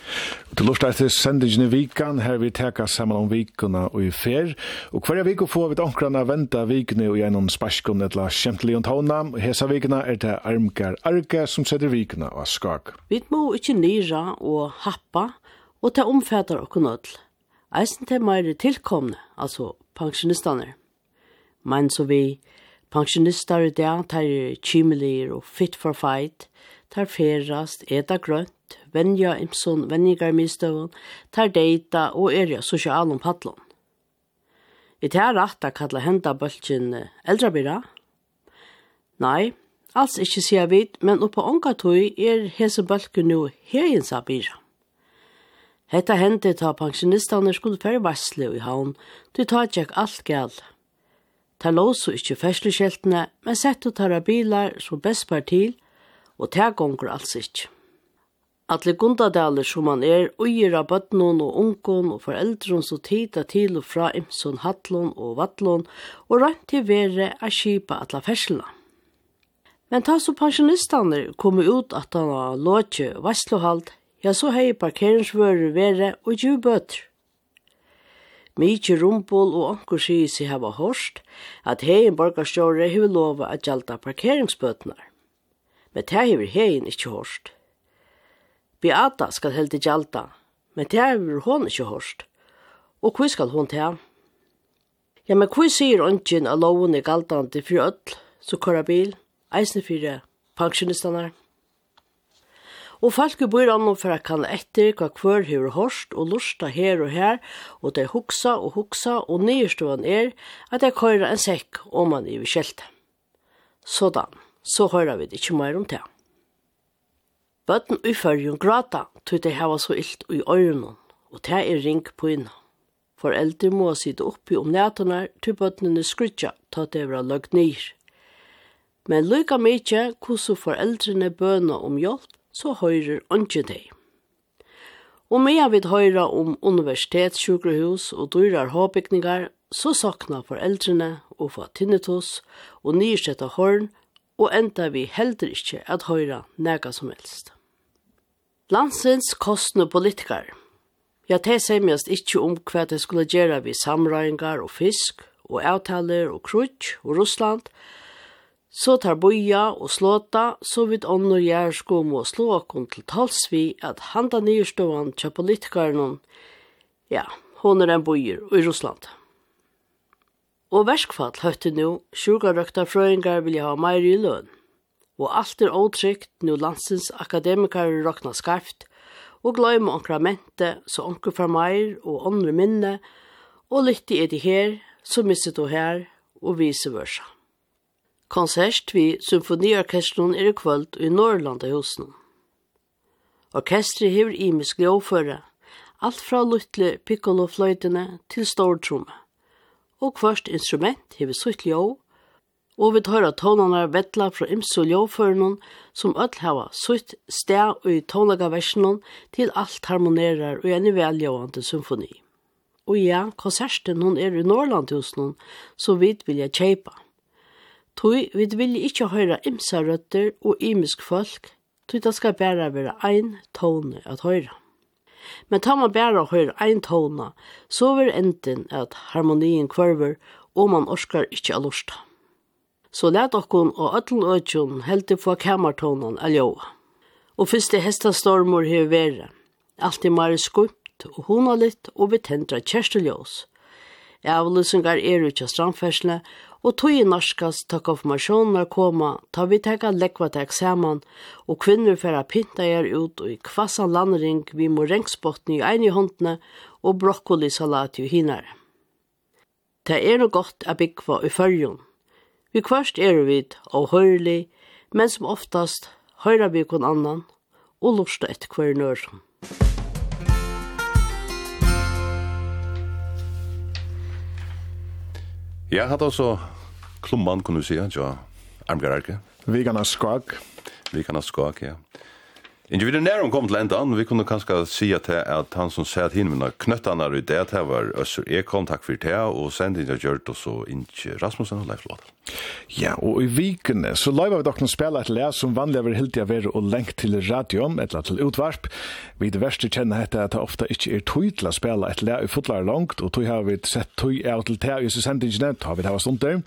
Til lort etter sendingen i vikan, her vi teka saman om vikuna og i fer, og hver vik får vi ankrana venta vikene og gjennom sparskon etla kjentlig og tauna, og hesa vikuna er det Armgar Arke som setter vikuna og skak.
Vi må ikkje nira og happa, og ta omfætar okkon nødl. Eisen til meire tilkomne, altså pensjonistane. Men så vi Pensjonistar i dag tar kymelier og fit for fight, tar ferast, eta grønt, venja imson, venjigar mistøvun, tar deita og erja sosialum patlon. I tar rett a kalla henda bøltsin eldrabira? Nei, alls ikkje sier vid, men oppa onga tui er hese bøltjen nu heginsa bira. Hetta hendi ta pensjonistane skulle færre varsle i haun, du tar tjekk alt galt Ta låsu ikkje fersleskjeltene, men settu tarra bilar som best par til, og ta gonger alls ikkje. Atle Gundadaler som man er, uira bøtnon og unkon og foreldron så tida til og fra Imson Hatlon og Vatlon, og rønt til vere a kipa atla ferslena. Men ta så pensjonistane kom ut at han har låtje og vasslohalt, ja så hei parkeringsvører vere og ju bøtter. Mykje rumpol og onkur sier seg hava hårst at heien borgarstjåre hever lova at gjalda parkeringsbøtnar. Men det hever heien ikkje hårst. Beata skal heldig gjalda, men det hever hon ikkje hårst. Og hva skal hon ta? Ja, men hva sier ongen av loven er galdande for öll, så køra bil, eisne fyrir pensjonistanar. Og folk i byrjan for å kan etter hva kvør hver hårst og lusta her og her, og det huksa og huksa, og nyerståan er at jeg køyra en sekk om man i kjelte. Sådan, så høyra vi det ikke mer om det. Bøtten i grata, tog det hava så illt i øyrnån, og det er ring på inna. Foreldre må sitte oppi om nætene, til bøttene skrutja, ta det var løgn nyr. Men lykka mykje, hvordan foreldrene bøna om hjelp, så høyrer ikke deg. Og med jeg vil høre om universitetssjukrehus og dyrar håpbygninger, så sakna foreldrene og få tinnitus og nyrstetta horn, og enda vi heldur ikkje at høyra nega som helst. Landsins kostne politikar. Ja, te semjast ikkje om hva det skulle gjøre vi samrøyngar og fisk, og avtaler og krutsk og Russland, Så tar boja og slåta, så vidt ånder gjersko må slå okkon til talsvi at handa nyrståan tja politikaren ja, hon er en bojer i Russland. Og verskfall høytte nu, sjukarøkta frøyngar vil ha meir i løn. Og alt er åtrykt nu landsens akademikar råkna skarft, og gløyma onkra mente, så onker fra meir og åndre minne, og lytti er de her, så misset du her, og vice versa. Konsert vi symfoniorkestron er i kvöld i Norrlanda husen. Orkestret hever imisk lovføre, alt fra luttle piccolofløytene til stortromme. Og kvart instrument hever sutt ljå, og vi tar av tonene vettla fra imso lovførene som ødel hava sutt sted og i tonlaga versjonen til alt harmonerer og en veljående symfoni. Og ja, konserten hun er i Norrland hos noen, så vidt vil jeg kjeipa. Tui vid vilja ikkje høyra imsa røtter og imisk folk, tui det skal bæra vera ein tone at høyra. Men tar man bæra høyra ein tone, så vil enden at harmonien kvarver, og man orskar ikkje alusta. Så let okkon og ötlen øtjon heldig få kamertonen aljoa. Og fyrst i hestastormor hever vera, alt i mare skumt og hona litt og vi tendra Jeg avlysingar er utja strandfersle, og tog i norskast ta konfirmasjoner koma, ta vi teka lekva til eksamen, og kvinner færa pinta er ut og i kvassan landring vi må rengsbotten i eini håndene og brokkolisalat i hinare. Det er no godt a byggva i fyrjon. Vi kvart er vi og høyrlig, men som oftast høyra vi kon annan og lorsta et kvør nørsum.
Ja, hatt også klumman, kunne du si, ja, armgararke. Vigana skog. Vigana skog, ja. Inte vid när hon kom till ändan, vi kunde kanske säga till at han som säger att hinna knöttarna ut det det var Össer Ekholm, tack för det, och sen det jag gjort och så inte Rasmussen och Leif Låt.
Ja, och i vikene så lajvar vi dock att spela ett lär som vanliga var helt jag var och länk till radion, eller till utvarp. Vi det värsta känner heter att det ofta inte är tog till att spela ett lär i fotlar långt, och tog har vi sett tog av till det här i sändningen, har vi det här stundet.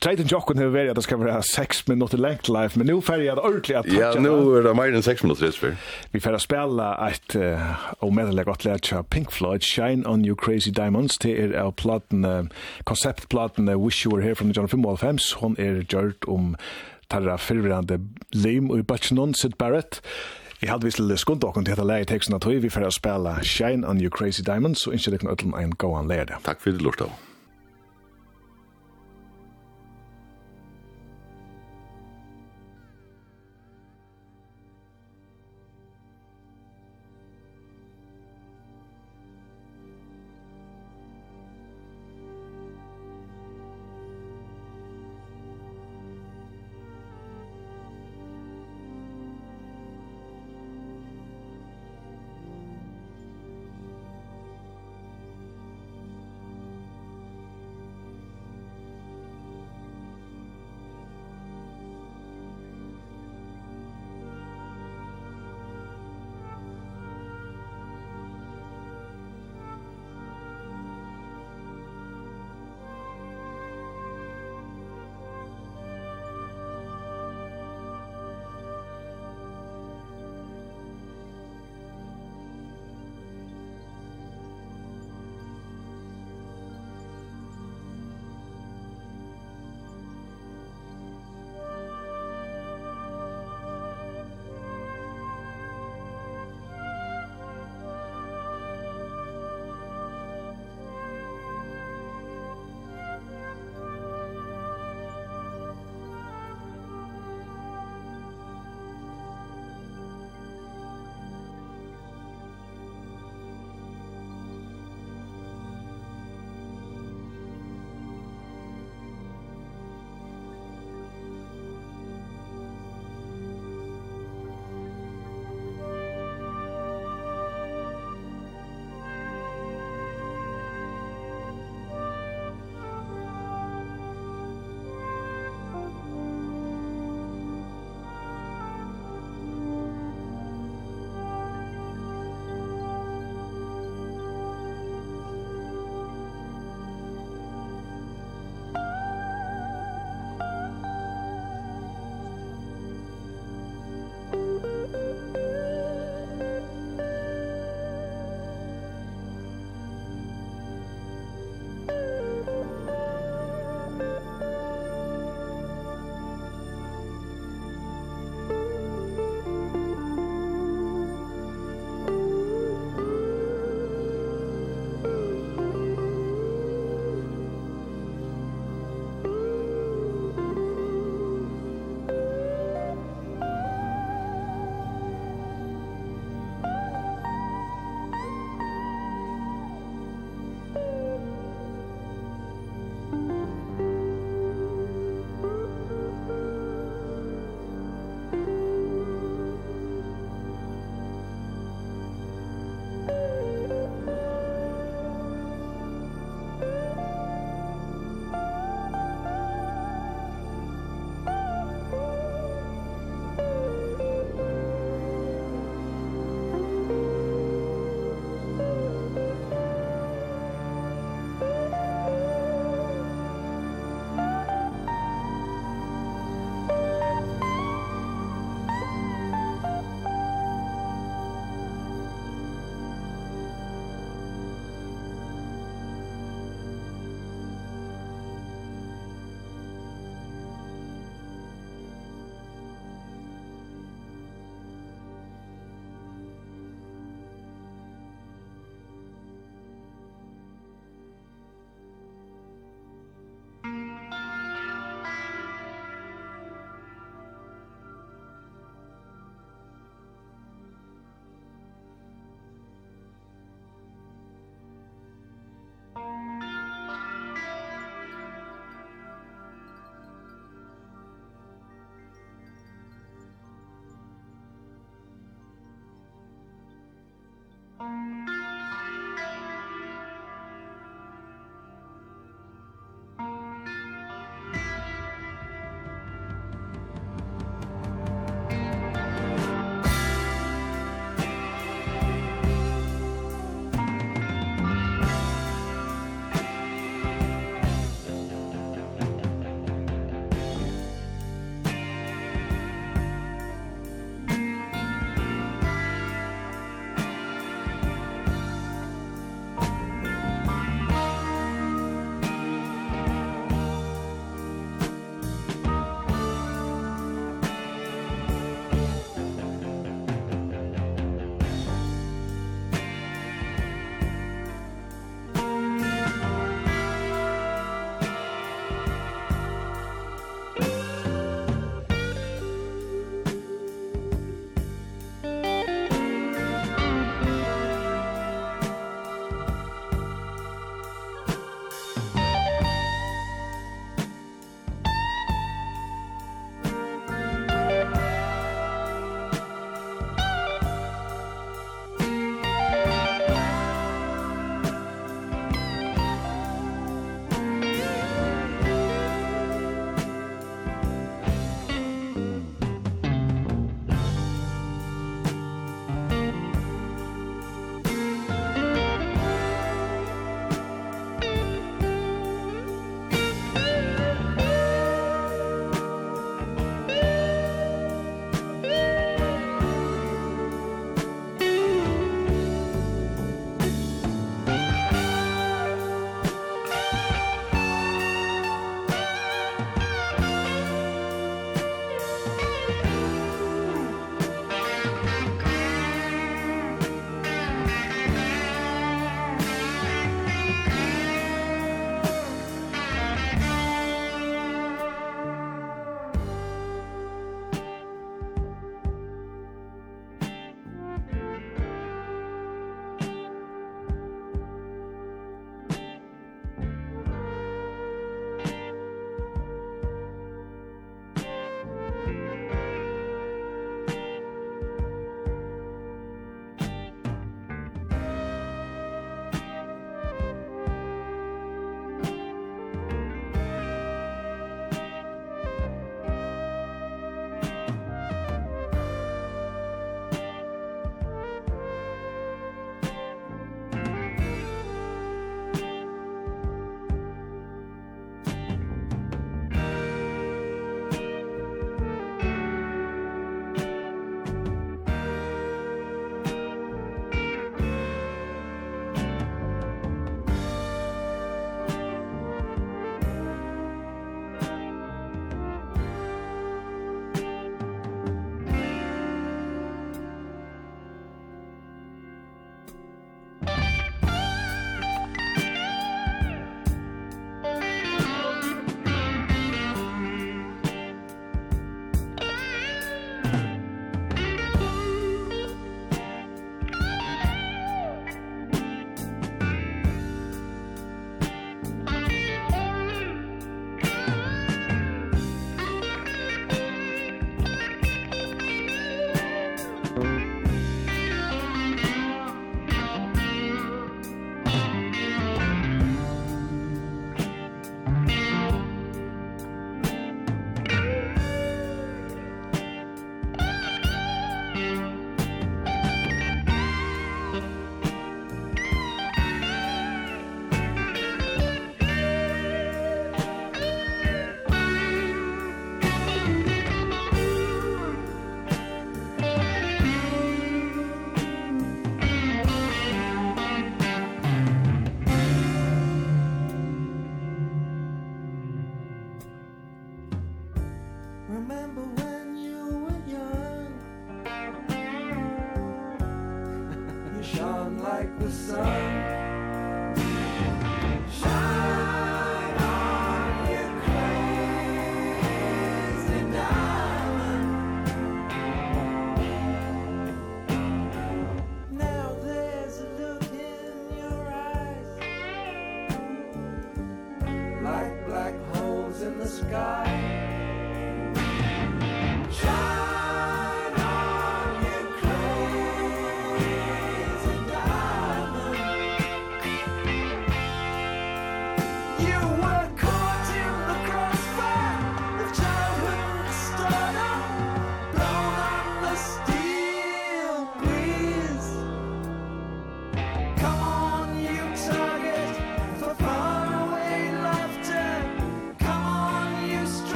Treiten jokken har varit at det skal være 6 minutter lengt live, men nu färg jag ordentlig at
Ja, nu er det mer enn 6 minuter för.
Vi får spela ett uh, godt gott lärt Pink Floyd Shine on you crazy diamonds till er av plattan konceptplattan Wish you were here from the John Fimmel Fems. Hon er gjørt om tarra förvirrande lim og i Batchnon Sid Barrett. Jeg hadde vist litt skund dere til dette leie teksten at vi får spela Shine on You Crazy Diamonds, og ikke det kan ødelen en gåan leie det.
Takk for det,
Lortav.